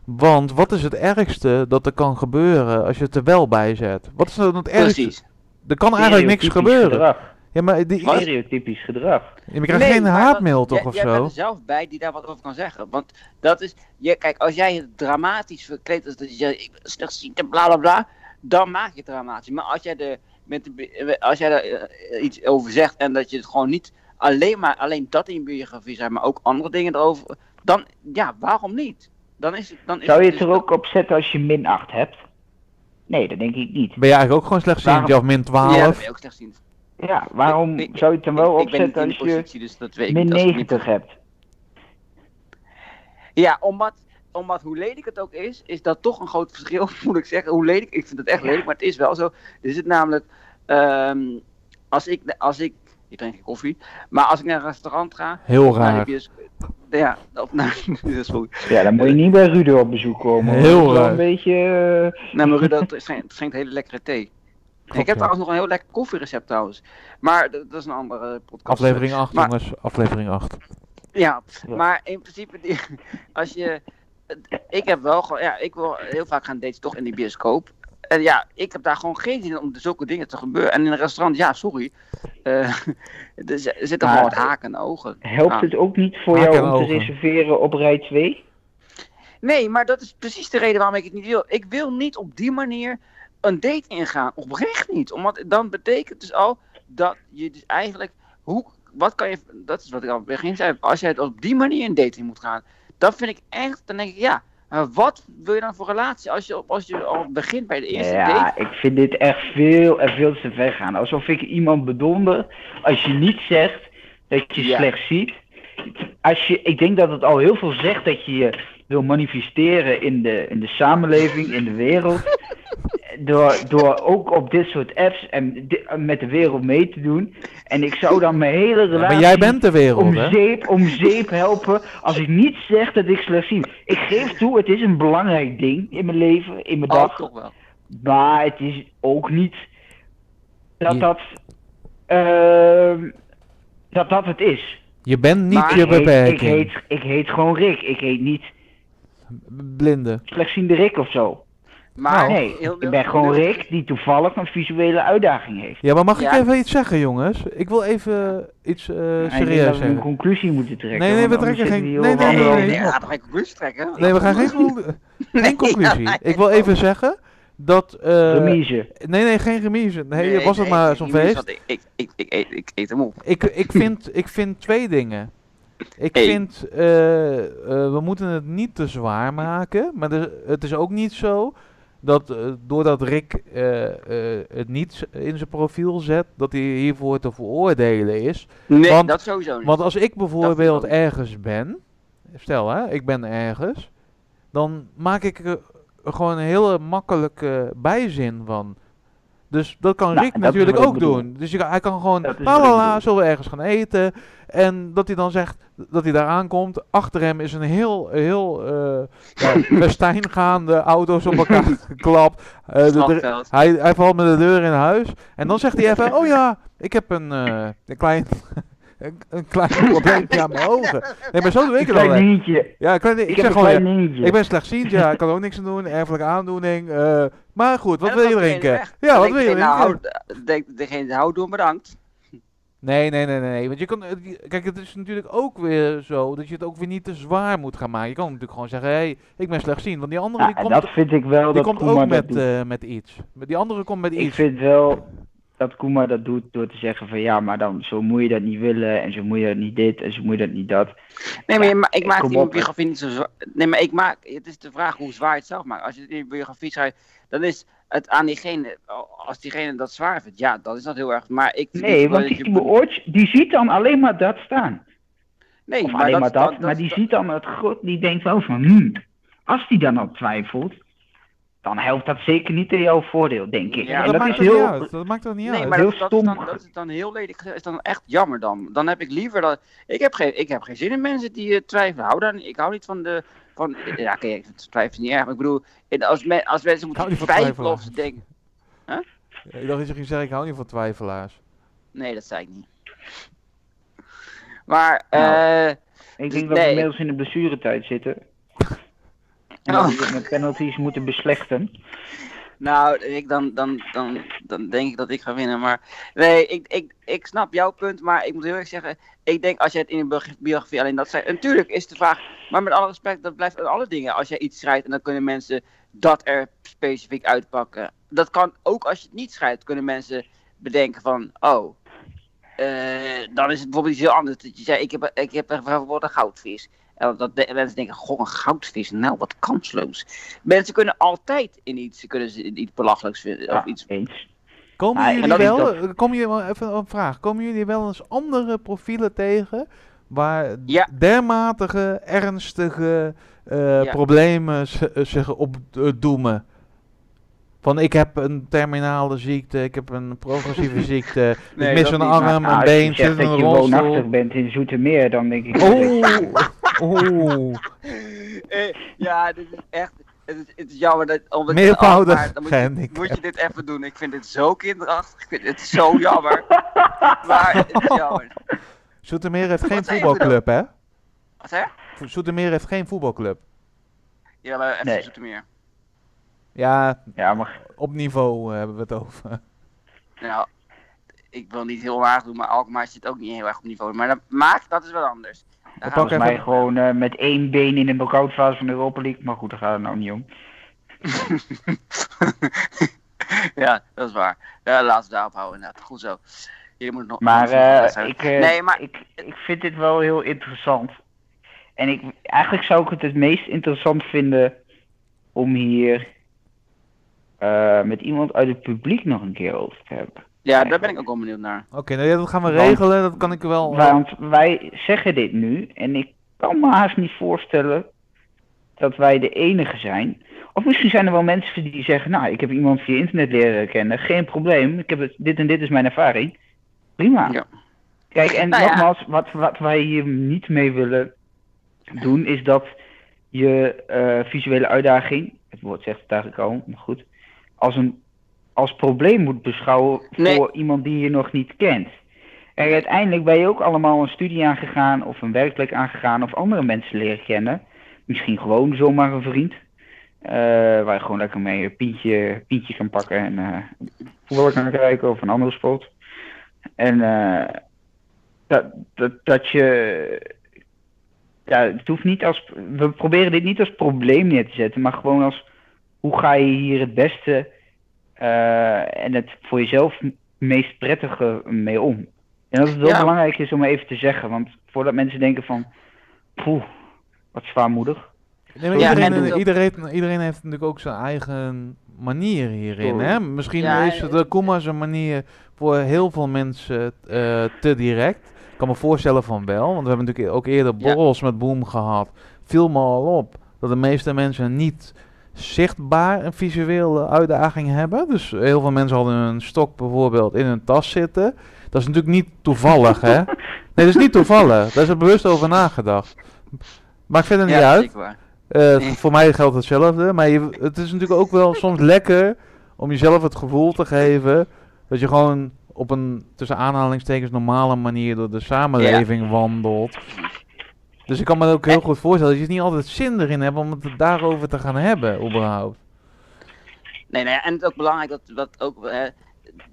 Want wat is het ergste dat er kan gebeuren als je het er wel bij zet? Wat is dan het ergste? Precies. Er kan eigenlijk niks gebeuren. Gedrag. Ja, maar die, Wat? Stereotypisch gedrag. je krijgt Nee, geen haatmail dat- toch jij- of jij bent zo? er zelf bij die daar wat over kan zeggen. Want dat is, je, kijk, als jij het dramatisch verkleedt als dat je ik ben slechtziend en bla bla bla, dan maak je het dramatisch. Maar als jij er, met de, als jij er eh, iets over zegt en dat je het gewoon niet alleen maar alleen dat in biografie zegt, maar ook andere dingen erover, dan ja, waarom niet? Dan is het, dan is Zou je het het er dus- ook op zetten als je min 8 hebt? Nee, dat denk ik niet. Ben je eigenlijk ook gewoon slechtziend Waarom- of min Ja, 12? dat ben je ook slechtziend. Ja, waarom Ik- zou je het dan wel ik, niet opzetten in als die je positie, dus dat weet min niet. Als ik niet- 90 hebt? Ja, omdat, omdat hoe lelijk het ook is, is dat toch een groot verschil, moet ik zeggen. Hoe lelijk, ik vind het echt lelijk, maar het is wel zo. Er zit namelijk, ehm, als ik, als ik, ik drink geen koffie, maar als ik naar een restaurant ga, Heel naar de raar. bios- ja, of naar, dat is goed. Ja, dan moet je niet bij Rudo op bezoek komen. Heel raar. een beetje... Nou, maar dat schenkt, schenkt hele lekkere thee. Klopt, ik heb ja. trouwens nog een heel lekker koffierecept trouwens. Maar dat, dat is een andere podcast. Aflevering 8, Maar- jongens. Aflevering 8. Ja, Ja. maar in principe, die, als je. Ik heb wel gewoon, ja, ik wil heel vaak gaan daten toch in die bioscoop. En ja, ik heb daar gewoon geen zin in om zulke dingen te gebeuren. En in een restaurant, ja, sorry. Eh, er er zitten gewoon wat haken en ogen. Helpt het ook niet voor Haken jou om te reserveren op rij 2? Nee, maar dat is precies de reden waarom ik het niet wil. Ik wil niet op die manier een date ingaan. Oprecht niet. Omdat dan betekent dus al dat je dus eigenlijk. Hoe, wat kan je. Dat is wat ik al begin zei. Als jij het op die manier een date in moet gaan. Dan vind ik echt. Dan denk ik ja. Maar wat wil je dan voor relatie als je, als je al begint bij de eerste date? Ja, ik vind dit echt veel en veel te ver gaan. Alsof ik iemand bedonder als je niet zegt dat je Ja. slecht ziet. Als je, ik denk dat het al heel veel zegt dat je je wil manifesteren in de, in de samenleving, in de wereld. Door, door ook op dit soort apps en met de wereld mee te doen. En ik zou dan mijn hele Ja, relatie maar jij bent de wereld, om hè? zeep, om zeep helpen als ik niet zeg dat ik slecht zie. Ik geef toe, het is een belangrijk ding in mijn leven, in mijn Oh, dag. toch wel. Maar het is ook niet dat Je- dat, ehm, dat, dat het is. Je bent niet Maar je ik, heet, ik, beperking. heet, ik heet gewoon Rick. Ik heet niet Blinde. slechtziende Rick of zo. Maar nee, heel- ik ben gewoon Rick die toevallig een visuele uitdaging heeft. Ja, maar mag Ja. ik even iets zeggen, jongens? Ik wil even iets eh, serieus dat we een zeggen. conclusie moeten trekken. Nee, nee, we trekken geen- nee, nee, nee, Nee, we geen conclusie trekken. Nee, we gaan geen, conclu- geen conclusie. Ik wil even zeggen dat... eh, Remise. nee, nee, geen remise. Nee, was het nee, maar nee, zo'n feest. Ik, ik, ik, ik, eet, ik eet hem op. Ik, ik, vind, ik vind twee dingen. Ik vind, eh, eh, we moeten het niet te zwaar maken. Maar het is ook niet zo dat eh, doordat Rick eh, eh, het niet in zijn profiel zet, dat hij hiervoor te veroordelen is. Nee, Want- dat sowieso niet. Want als ik bijvoorbeeld ergens ben, stel hè, ik ben ergens, dan maak ik er gewoon een hele makkelijke bijzin van. Dus dat kan Nou, Rick dat natuurlijk ook bedoel. doen. Dus je, hij kan gewoon, la zullen we ergens gaan eten. En dat hij dan zegt dat hij daar aankomt. Achter hem is een heel, heel eh ja, festijn gaande, auto's op elkaar geklapt. Eh, de- de- Slagveld. hij, hij valt met de deur in huis. En dan zegt hij even, oh ja, ik heb een, eh, een klein... Een, een klein probleempje aan mijn ogen. Nee, maar zo doe ik Een het klein dingetje. Ja, klein, ik, Ik, zeg gewoon, ja, ik ben slechtziend, ja, ik kan ook niks aan doen, erfelijke aandoening. eh, maar goed, wat En wil je drinken? Ja, wat wil je drinken? nou, denkt degene, hou door, bedankt. Nee, nee, nee, nee, nee. Want je kan, eh, kijk, het is natuurlijk ook weer zo dat je het ook weer niet te zwaar moet gaan maken. Je kan natuurlijk gewoon zeggen, hé, hey, ik ben slechtziend. Want die andere Ja, die komt, dat vind ik wel die dat komt Koeman ook met, eh, met iets. Die andere komt met Ik iets. vind wel dat Koema dat doet door te zeggen van ja, maar dan zo moet je dat niet willen en zo moet je dat niet dit en zo moet je dat niet dat. Nee, maar ik maak die biografie niet zo zwaar. Nee, maar ik maak, het is de vraag hoe zwaar je het zelf maakt. Als je het in je biografie schrijft, dan is het aan diegene, als diegene dat zwaar vindt, ja, dan is dat heel erg. Maar ik Nee, want dat die, je- beoort, die ziet dan alleen maar dat staan. nee, Of alleen maar dat, maar die ziet dan het groot, die denkt wel van, hmm, als die dan al twijfelt, dan helpt dat zeker niet in jouw voordeel, denk ik. Ja, en dat, dat maakt is heel, uit. Dat maakt toch niet Nee, uit. maar heel dat, dat, is stom. dan, dat is dan heel lelijk. gezegd, is dan echt jammer dan. Dan heb ik liever dat. Ik heb geen, ik heb geen zin in mensen die eh, twijfelen. Hou dan, ik hou niet van de. Van, ja, twijfel is niet erg. Maar ik bedoel, als, me, als mensen hou moeten niet van twijfelen of ze denken. Ik dacht dat je ging zeggen, ik hou niet van twijfelaars. Nee, dat zei ik niet. Maar, Nou, eh. ik dus denk dat we inmiddels in de blessuretijd zitten. En Oh. dat we het met penalties moeten beslechten. Nou, ik, dan, dan, dan, dan denk ik dat ik ga winnen. Maar nee, ik, ik, ik snap jouw punt. Maar ik moet heel erg zeggen. Ik denk als jij het in je bio- biografie alleen dat zei. Natuurlijk is de vraag. Maar met alle respect, dat blijft aan alle dingen. Als jij iets schrijft en dan kunnen mensen dat er specifiek uitpakken. Dat kan ook als je het niet schrijft. Kunnen mensen bedenken van. Oh. eh, dan is het bijvoorbeeld iets heel anders. Dat je zei, ik heb, ik heb bijvoorbeeld een goudvis. En dat de, mensen denken, goh, een goudvis, nou wat kansloos. Mensen kunnen altijd in iets, kunnen ze in iets belachelijks vinden. Ja, Of iets. eens. Komen Maar- en jullie wel, dat- eh, komen jullie, wel- even een vraag, komen jullie wel eens andere profielen tegen waar Ja. dermatige ernstige eh, Ja. problemen eh, zich op eh, doemen? Van ik heb een terminale ziekte, ik heb een progressieve ziekte, Nee, ik mis een arm, een als been, je zit dat een je rolstoel. woonachtig bent in Zoetermeer, dan denk ik... Oeh, oeh. Eh, ja, dit is echt. Het is, het is jammer dat. Omdat Meervoudig moet je, moet je dit even doen. Ik vind dit zo kinderachtig. Ik vind dit zo jammer. maar het is jammer. Zoetermeer heeft geen voetbalclub, hè? Wat hè? Zoetermeer heeft geen voetbalclub. Ja, maar even Nee. Zoetermeer. Ja, Ja, maar op niveau eh, hebben we het over. Nou, ik wil niet heel laag doen, maar Alkmaar zit ook niet heel erg op niveau. Maar dat maakt, dat is wel anders. Gaan volgens mij even- gewoon eh, met één been in de knock fase van de Europa League. Maar goed, daar gaat het nou niet om. ja, dat is waar. Ja, laten we daarop houden inderdaad. Goed zo. Je moet nog Maar nog een eh, ik, eh, Nee, maar- ik, ik vind dit wel heel interessant. En ik, eigenlijk zou ik het het meest interessant vinden om hier met iemand uit het publiek nog een keer over te hebben. Ja, daar ben ik ook wel benieuwd naar. Oké, nou dat gaan we Want- regelen. Dat kan ik wel. eh, Want wij zeggen dit nu en ik kan me haast niet voorstellen dat wij de enige zijn. Of misschien zijn er wel mensen die zeggen, nou, ik heb iemand via internet leren kennen, geen probleem, ik heb het, dit en dit is mijn ervaring. Prima. Ja. Kijk, en Nou ja. nogmaals, wat, wat wij hier niet mee willen doen, is dat je eh, visuele uitdaging, het woord zegt het eigenlijk al, maar goed, als een als probleem moet beschouwen Nee. voor iemand die je nog niet kent. En uiteindelijk ben je ook allemaal een studie aangegaan of een werkplek aangegaan of andere mensen leren kennen. Misschien gewoon zomaar een vriend. eh, waar je gewoon lekker mee een pientje, pientje kan pakken en eh voetbal kan kijken of een andere sport. En eh, dat, dat, dat je. Ja, het hoeft niet als. We proberen dit niet als probleem neer te zetten, maar gewoon als. Hoe ga je hier het beste eh, en het voor jezelf meest prettige mee om? En dat het wel Ja. belangrijk is om even te zeggen, want voordat mensen denken van. Poeh, wat zwaarmoedig. Nee, Ja, iedereen, en ook- iedereen, iedereen heeft natuurlijk ook zijn eigen manier hierin. Hè? Misschien Ja, is de Kuma zijn manier voor heel veel mensen eh, te direct. Ik kan me voorstellen van wel, want we hebben natuurlijk ook eerder Ja. borrels met Boom gehad. Viel me al op dat de meeste mensen niet zichtbaar een visuele uitdaging hebben. Dus heel veel mensen hadden een stok bijvoorbeeld in hun tas zitten. Dat is natuurlijk niet toevallig, hè? Nee, dat is niet toevallig. Daar is er bewust over nagedacht. Maakt verder niet ja, uit. zeker waar. Eh, Nee. Voor mij geldt hetzelfde. Maar je, het is natuurlijk ook wel soms lekker om jezelf het gevoel te geven dat je gewoon op een tussen aanhalingstekens normale manier door de samenleving wandelt. Dus ik kan me ook heel goed voorstellen dat je niet altijd zin erin hebt om het daarover te gaan hebben, überhaupt. Nee, nee, en het is ook belangrijk dat, dat ook,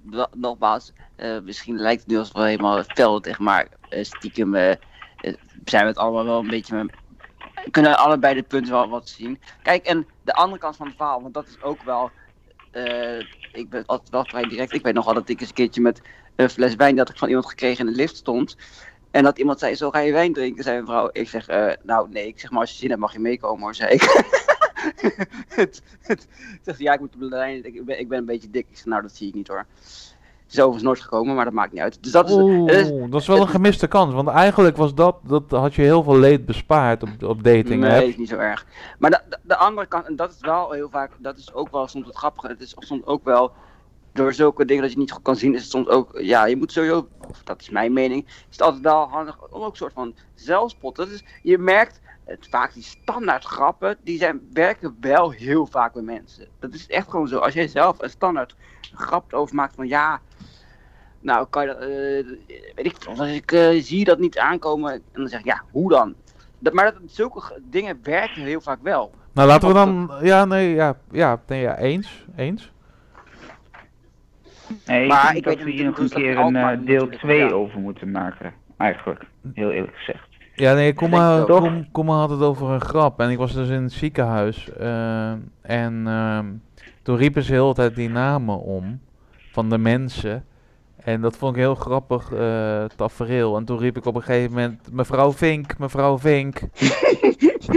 wa- nogmaals, eh, misschien lijkt het nu als wel helemaal veldig, maar eh, stiekem eh, zijn we het allemaal wel een beetje, met- kunnen allebei de punten wel wat zien. Kijk, en de andere kant van het verhaal, want dat is ook wel, ik ben altijd wel vrij direct, ik weet nog wel dat ik eens een keertje met een fles wijn dat ik van iemand gekregen in de lift stond. En dat iemand zei, zo ga je wijn drinken, zei vrouw. Ik zeg, eh, nou nee, ik zeg maar als je zin hebt mag je meekomen hoor, zei ik. het, het, zegt ze, ja, ik moet op de ik ben, ik ben een beetje dik. Ik zeg, nou, dat zie ik niet hoor. Het is overigens nooit gekomen, maar dat maakt niet uit. Dus dat is, Oeh, is- dat is wel een gemiste kans. Want eigenlijk was dat, dat had je heel veel leed bespaard op, op dating Nee, apps. is niet zo erg. Maar de, de, de andere kant, en dat is wel heel vaak, dat is ook wel soms het grappige. Het is soms ook wel, door zulke dingen dat je niet goed kan zien, is het soms ook, ja, je moet sowieso, of dat is mijn mening, is het altijd wel handig om ook een soort van zelfspot. Dat is, je merkt, het, vaak die standaard grappen, die zijn, werken wel heel vaak bij mensen. Dat is echt gewoon zo. Als jij zelf een standaard grap over maakt van, ja, nou kan je dat, eh, weet ik veel, ik eh, zie dat niet aankomen. En dan zeg ik, ja, hoe dan? Dat, maar dat, zulke dingen werken heel vaak wel. Nou, laten we dan... Ja, nee, ja, ja, nee, ja eens. Eens. Nee, Maar ik ik denk weet dat we hier nog een dat keer in een eh, deel natuurlijk, 2 ja. over moeten maken. Eigenlijk, heel eerlijk gezegd. Ja, nee, kom maar, kom, kom maar had het over een grap. En ik was dus in het ziekenhuis. eh, en ehm, toen riepen ze heel de tijd die namen om. Van de mensen. En dat vond ik heel grappig eh tafereel. En toen riep ik op een gegeven moment... Mevrouw Vink, mevrouw Vink.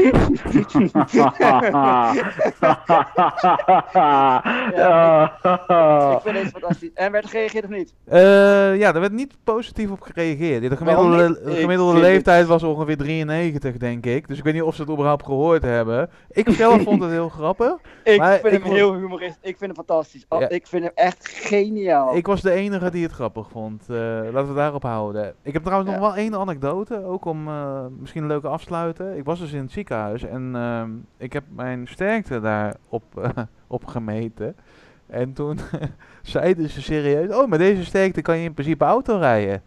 Ik vind deze fantastisch. En werd er gereageerd of niet? Eh, ja, daar werd niet positief op gereageerd. De gemiddelde, de gemiddelde leeftijd was ongeveer 93, denk ik. Dus ik weet niet of ze het überhaupt gehoord hebben. Ik zelf vond het heel grappig. Ik Maar vind ik hem vond- heel humoristisch. Ik vind hem fantastisch. Oh, Ja. Ik vind hem echt geniaal. Ik was de enige die het grappig vond. Eh, laten we daarop houden. Ik heb trouwens Ja. nog wel één anekdote, ook om eh, misschien een leuke afsluiten. Ik was dus in het ziekenhuis en ehm, ik heb mijn sterkte daar op, eh, op gemeten. En toen zeiden ze serieus, oh, met deze sterkte kan je in principe auto rijden.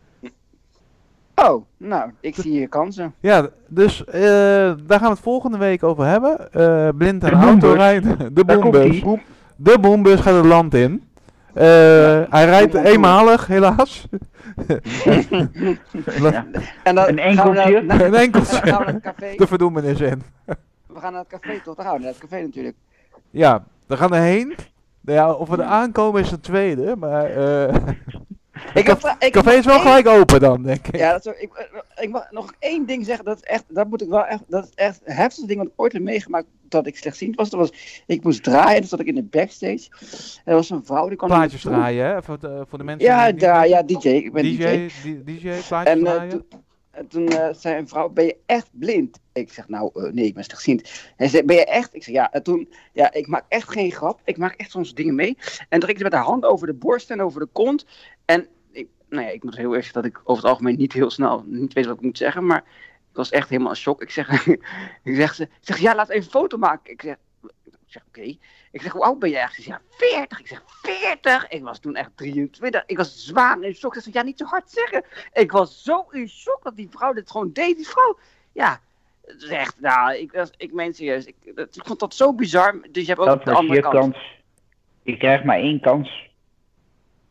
Oh, nou, ik zie hier kansen. Ja, dus eh, daar gaan we het volgende week over hebben. Eh, blind en De boembus. autorijden. De ie. De boembus gaat het land in. Eh, hij rijdt eenmalig, helaas. Ja. En dan Een gaan we naar- enkeltje. naar- Een enkeltje. Dan gaan we naar het café. De verdoemenis in. We gaan naar het café toch? Dan gaan we naar het café natuurlijk. Ja, we gaan erheen. Nou Ja, of we er aankomen is het tweede, maar eh Ik heb, ik café is wel één- gelijk open dan, denk ik. Ja, dat is, ik, eh, ik mag nog één ding zeggen. Dat is echt, dat moet ik wel echt, dat is echt het heftigste ding wat ik ooit heb meegemaakt dat ik slechtziend was. Dat was, ik moest draaien, dus zat ik in de backstage. Er was een vrouw die kwam Plaatjes draaien, hè? Voor de, voor de mensen Ja, die weten. ja, DJ. Ik ben DJ. DJ, DJ, plaatjes En eh, draaien. en toen eh, zei een vrouw, ben je echt blind? Ik zeg, nou, eh, nee, ik ben slechtziend. Hij zei, ben je echt? Ik zeg, ja. En toen, ja, ik maak echt geen grap. Ik maak echt soms dingen mee. En ze met haar hand over de borst en over de kont. Nou ja, ik moet heel erg zeggen dat ik over het algemeen niet heel snel, niet weet wat ik moet zeggen. Maar ik was echt helemaal in shock. Ik zeg, ik zeg, ze, ik zeg ja, laat even een foto maken. Ik zeg, ik zeg oké. Ik zeg, hoe oud ben je eigenlijk? Ze zegt, ja, 40. Ik zeg, 40? Ik was toen echt 23. Ik was zwaar in shock. Ze zegt, ja, niet zo hard zeggen. Ik was zo in shock dat die vrouw dit gewoon deed. Die vrouw, ja, het is echt, nou, ik, dat- ik meen serieus. Ik, ik vond dat zo bizar. Dus je hebt ook Dat de was andere je kant. kans. Je krijgt maar één kans.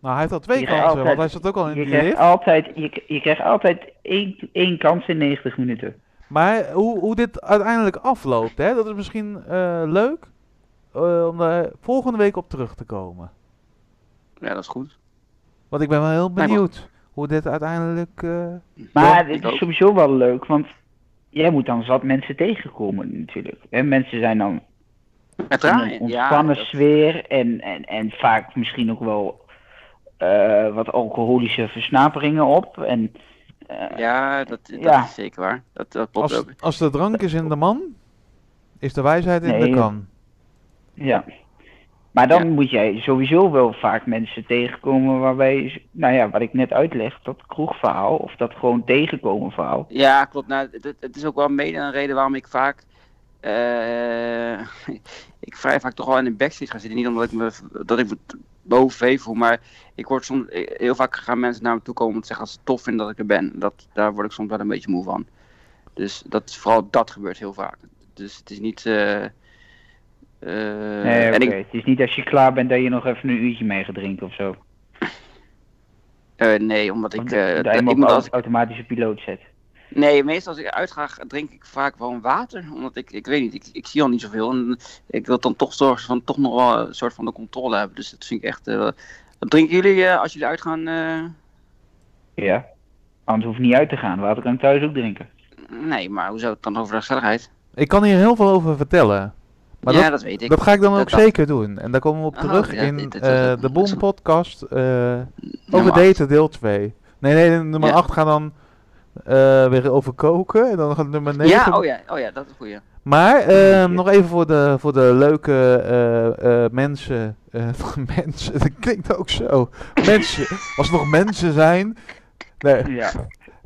Nou, hij heeft al twee je kansen, altijd- want hij zat ook al in Je die krijgt lift. altijd, je, je krijgt altijd één, één kans in 90 minuten. Maar hoe, hoe dit uiteindelijk afloopt, hè, dat is misschien eh, leuk eh, om daar volgende week op terug te komen. Ja, dat is goed. Want ik ben wel heel Nee, maar- benieuwd hoe dit uiteindelijk... eh, Maar het is sowieso wel leuk, want jij moet dan zat mensen tegenkomen natuurlijk. En mensen zijn dan draaien, een ja. ontspannen dat- sfeer en, en, en vaak misschien ook wel eh, wat alcoholische versnaperingen op. En, eh, Ja, dat, dat Ja. is zeker waar. Dat, dat klopt als, ook. als de drank is in de man, is de wijsheid in de Nee, kan. ja. Maar dan Ja. moet jij sowieso wel vaak mensen tegenkomen waarbij, nou ja, wat ik net uitleg, dat kroegverhaal of dat gewoon tegenkomen verhaal. Ja, klopt. Nou, het, het is ook wel mede een reden waarom ik vaak. eh, ik vrij vaak toch wel in de backstage ga zitten. Niet omdat ik me, dat ik me t- boven veeg voel, maar ik word soms. Heel vaak gaan mensen naar me toe komen om te zeggen als ze tof vinden dat ik er ben. Dat, daar word ik soms wel een beetje moe van. Dus dat, vooral dat gebeurt heel vaak. Dus het is niet. eh, eh, nee, en oké. ik, Het is niet als je klaar bent dat je nog even een uurtje mee gaat drinken of zo. eh, nee, omdat ik. Eh, dat je dat- hem op piloot zet. Nee, meestal als ik uitga, drink ik vaak gewoon water. Omdat ik, ik weet niet, ik, ik zie al niet zoveel. En ik wil dan toch zorgen van toch nog wel een soort van de controle hebben. Dus dat vind ik echt. eh, wat drinken jullie eh, als jullie uitgaan? eh? Ja. Anders hoef je niet uit te gaan. Water kan ik thuis ook drinken. Nee, maar hoe zou het dan over de gezelligheid? Ik kan hier heel veel over vertellen. Maar ja, dat, dat weet ik. dat ga ik dan ook Dat- dat- zeker doen. En daar komen we op Oh, terug ja, in eh, de Boom dit- podcast eh, over daten deel 2. Nee, nee, nummer Ja. 8 gaat dan weer over koken. En dan gaat nummer 9. Ja, oh ja, oh ja, dat is een goeie. Maar ehm, nog even voor de, voor de leuke eh, eh, mensen. eh, mensen, dat klinkt ook zo. Mensen, als er nog mensen zijn. Nee, Ja.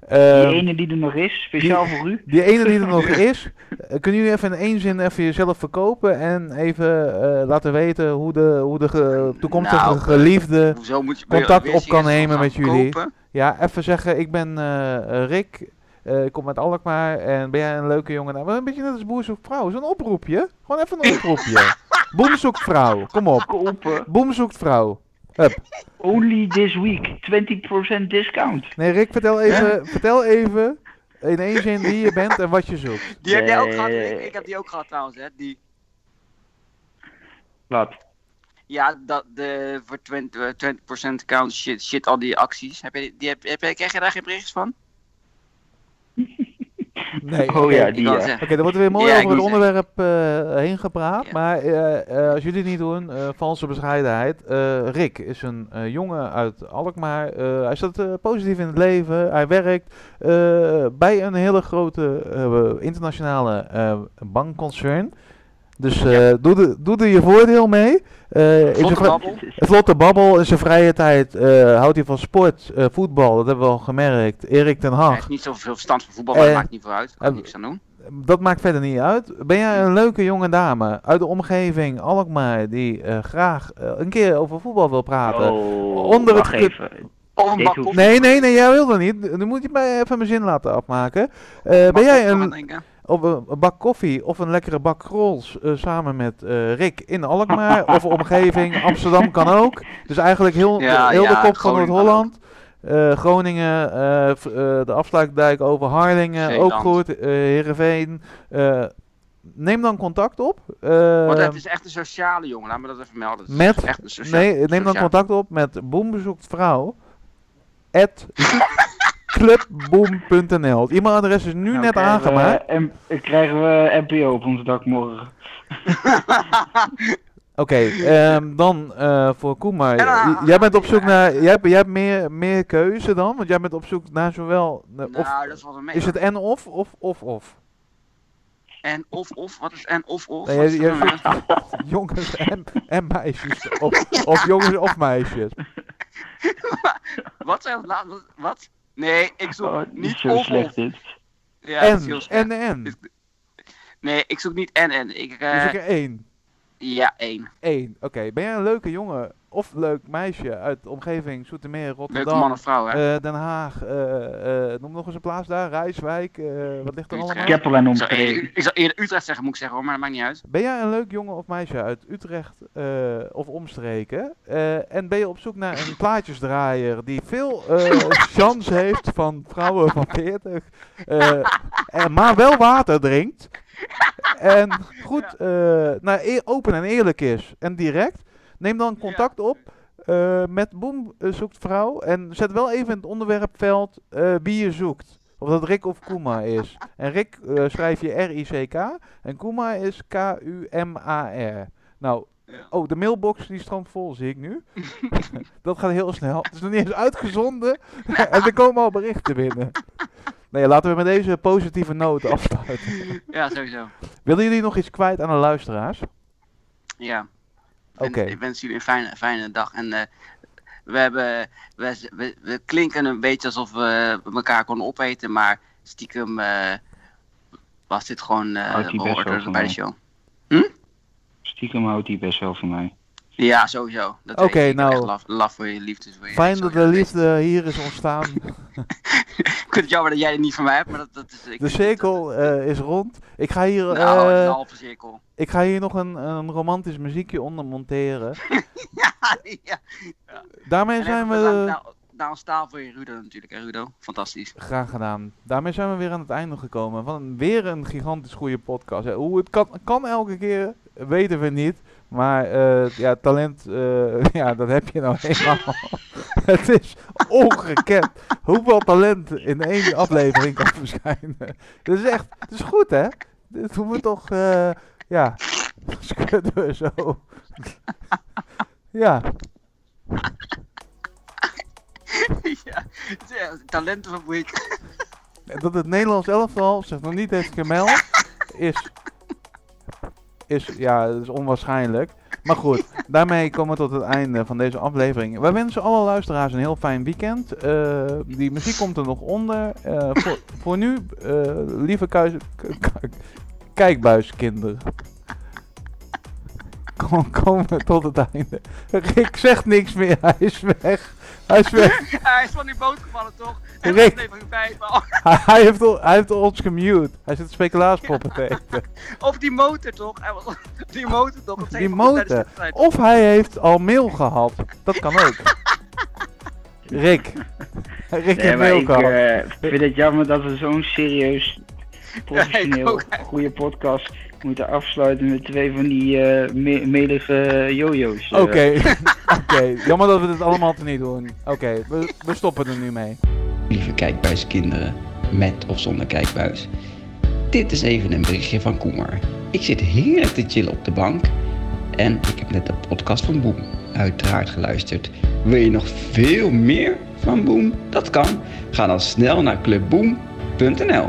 ehm, Die ene die er nog is, speciaal voor u. die ene die er nog is, eh, kunnen jullie even in één zin even jezelf verkopen en even eh, laten weten hoe de, hoe de ge- toekomstige Nou, geliefde Hoezo moet je contact op kan nemen met jullie. kopen? Ja, even zeggen, ik ben eh, eh, Rick, eh, ik kom uit Alkmaar en ben jij een leuke jongen? Nou, een beetje net als Boer zoekt vrouw, zo'n oproepje. Gewoon even een oproepje. Boem zoekt vrouw, kom op. Boem zoekt vrouw. Hup. Only this week. 20% discount. Nee, Rick, vertel even, vertel even in één zin wie je bent en wat je zoekt. Die heb jij ook gehad, ik, ik heb die ook gehad trouwens, hè. Die, Wat? Ja, dat, de, voor 20%, eh, 20% count shit, shit, al die acties. Heb je, die- heb, heb, krijg je daar geen berichtjes van? Nee, Oh oké. ja, die ja. Oké, er wordt weer mooi Ja, over het onderwerp eh, heen gepraat. Ja. Maar eh, eh, als jullie het niet doen, eh, valse bescheidenheid. Eh, Rick is een eh, jongen uit Alkmaar. Eh, hij staat eh, positief in het leven. Hij werkt eh, bij een hele grote eh, internationale eh, bankconcern. Dus eh, doe, de, doe er je voordeel mee. Eh, zijn Vlotte babbel. het vlotte babbel in zijn vrije tijd eh, houdt hij van sport, eh, voetbal. Dat hebben we al gemerkt. Erik ten Hij Hag. heeft niet zoveel verstand van voetbal, maar dat maakt niet voor uit. Kan ik niks aan doen. Dat maakt verder niet uit. Ben jij een leuke jonge dame uit de omgeving Alkmaar die eh, graag een keer over voetbal wil praten? Oh, Onder het even. Koffie. Nee, nee, nee, jij wil dat niet. Nu moet je mij even mijn zin laten afmaken. Eh, ben jij een, of een, een bak koffie of een lekkere bak rolls eh, samen met eh, Rick in Alkmaar of omgeving? Amsterdam kan ook. Dus eigenlijk heel, Ja, heel de kop van Groningen Noord-Holland. Groningen, eh, de afsluitdijk over Harlingen, ook goed. Heerenveen. Neem dan contact op. Want het is echt een sociale jongen, laat me dat even melden. Het met- echt een sociale, nee, neem dan contact op met boembezoektvrouw. At clubboom.nl. Het e-mailadres is nu Nou, net krijgen we, aangemaakt. M- krijgen we NPO op ons dak morgen. Oké, ehm, dan eh, voor Koeman. En dan- J- jij bent op zoek naar. Jij hebt, jij hebt meer, meer keuze dan? Want jij bent op zoek naar zowel. eh, of, Nou, dat is wel een mee. is het en of of of of? En of of, wat is en of of? Nee, Wat dan? zoekt jongens en, en meisjes. Of, of jongens of meisjes. Wat zijn wat, wat, wat? Nee, ik zoek Oh, niet zo of of. slecht dit. Ja, is En, heel slecht. en, en. Nee, ik zoek niet en en. Ik, Dus eh ik er één. ja, één. Eén. Oké, ben jij een leuke jongen of leuk meisje uit de omgeving Zoetermeer, Leuke Rotterdam, man of vrouw, hè? eh, Den Haag, eh, eh, noem nog eens een plaats daar, Rijswijk, eh, wat ligt er Utrecht. allemaal? Keppel en eerder, ik zou eerder Utrecht zeggen, moet ik zeggen hoor, maar dat maakt niet uit. Ben jij een leuk jongen of meisje uit Utrecht eh, of omstreken? Eh, en ben je op zoek naar een plaatjesdraaier die veel eh chance heeft van vrouwen van 40, eh, en, maar wel water drinkt? En goed, eh, nou, e- open en eerlijk is en direct. Neem dan contact op eh, met Boem eh, zoekt vrouw en zet wel even in het onderwerpveld eh, wie je zoekt. Of dat Rick of Kuma is. En Rick eh, schrijf je R-I-C-K en Kuma is K-U-M-A-R. Nou, oh, de mailbox die stroomt vol, zie ik nu. dat gaat heel snel. Het is nog niet eens uitgezonden en er komen al berichten binnen. Nee, laten we met deze positieve noten afsluiten. Ja, sowieso. Willen jullie nog iets kwijt aan de luisteraars? Ja. En ik wens jullie een fijne, fijne dag. En eh, we, hebben, we, we, we klinken een beetje alsof we elkaar konden opeten, maar stiekem eh, was dit gewoon van bij de show. Stiekem houdt hij best wel van mij. Ja, sowieso. Dat Oké, heb nou, laf, laf voor je liefde. Voor je Fijn dat de liefde hier is ontstaan. Ik vind het jammer dat jij het niet van mij hebt, maar dat, dat is... De cirkel eh, is rond. Ik ga hier, nou, is eh, een halve cirkel. ik ga hier nog een, een romantisch muziekje onder monteren. ja, ja. Daarmee En zijn we... nou, nou een staal voor je Rudo natuurlijk, hè Rudo? Fantastisch. Graag gedaan. Daarmee zijn we weer aan het einde gekomen van een- weer een gigantisch goede podcast. Hoe het kan, kan elke keer, weten we niet. Maar eh, ja, talent, eh, ja, dat heb je nou eenmaal. het is ongekend hoeveel talent in één aflevering kan verschijnen. Dat is echt, het is goed hè. Dit moeten we toch, eh, ja, schudden we zo. ja, ja, echt een talentenfabriek. dat het Nederlands elftal zich nog niet heeft gemeld, is, is, ja, is onwaarschijnlijk. Maar goed, daarmee komen we tot het einde van deze aflevering. Wij wensen alle luisteraars een heel fijn weekend. Eh, die muziek komt er nog onder. Eh, voor, voor nu, eh, lieve kuis, kijkbuiskinderen. Kom, komen we tot het einde. Rick zegt niks meer, hij is weg. Hij is weg. Hij is van die boot gevallen, toch? En Rick. aflevering 5. Hij, heeft, al- hij heeft ons gemute. Hij zit speculaaspoppen te eten. Of die motor, toch? Die motor, toch? Dat Die motor. Of hij heeft al mail gehad. Dat kan ook. Rick. Rick Nee, heeft mail ik gehad. eh, vind het jammer dat we zo'n serieus, professioneel, goede podcast moeten afsluiten met twee van die eh me melige jojo's. eh. Oké, oké. Jammer dat we dit allemaal te niet doen. Oké, we, we stoppen er nu mee. Lieve kijkbuiskinderen, met of zonder kijkbuis. Dit is even een berichtje van Koemer. Ik zit heerlijk te chillen op de bank en ik heb net de podcast van Boem uiteraard geluisterd. Wil je nog veel meer van Boem? Dat kan. Ga dan snel naar clubboem.nl.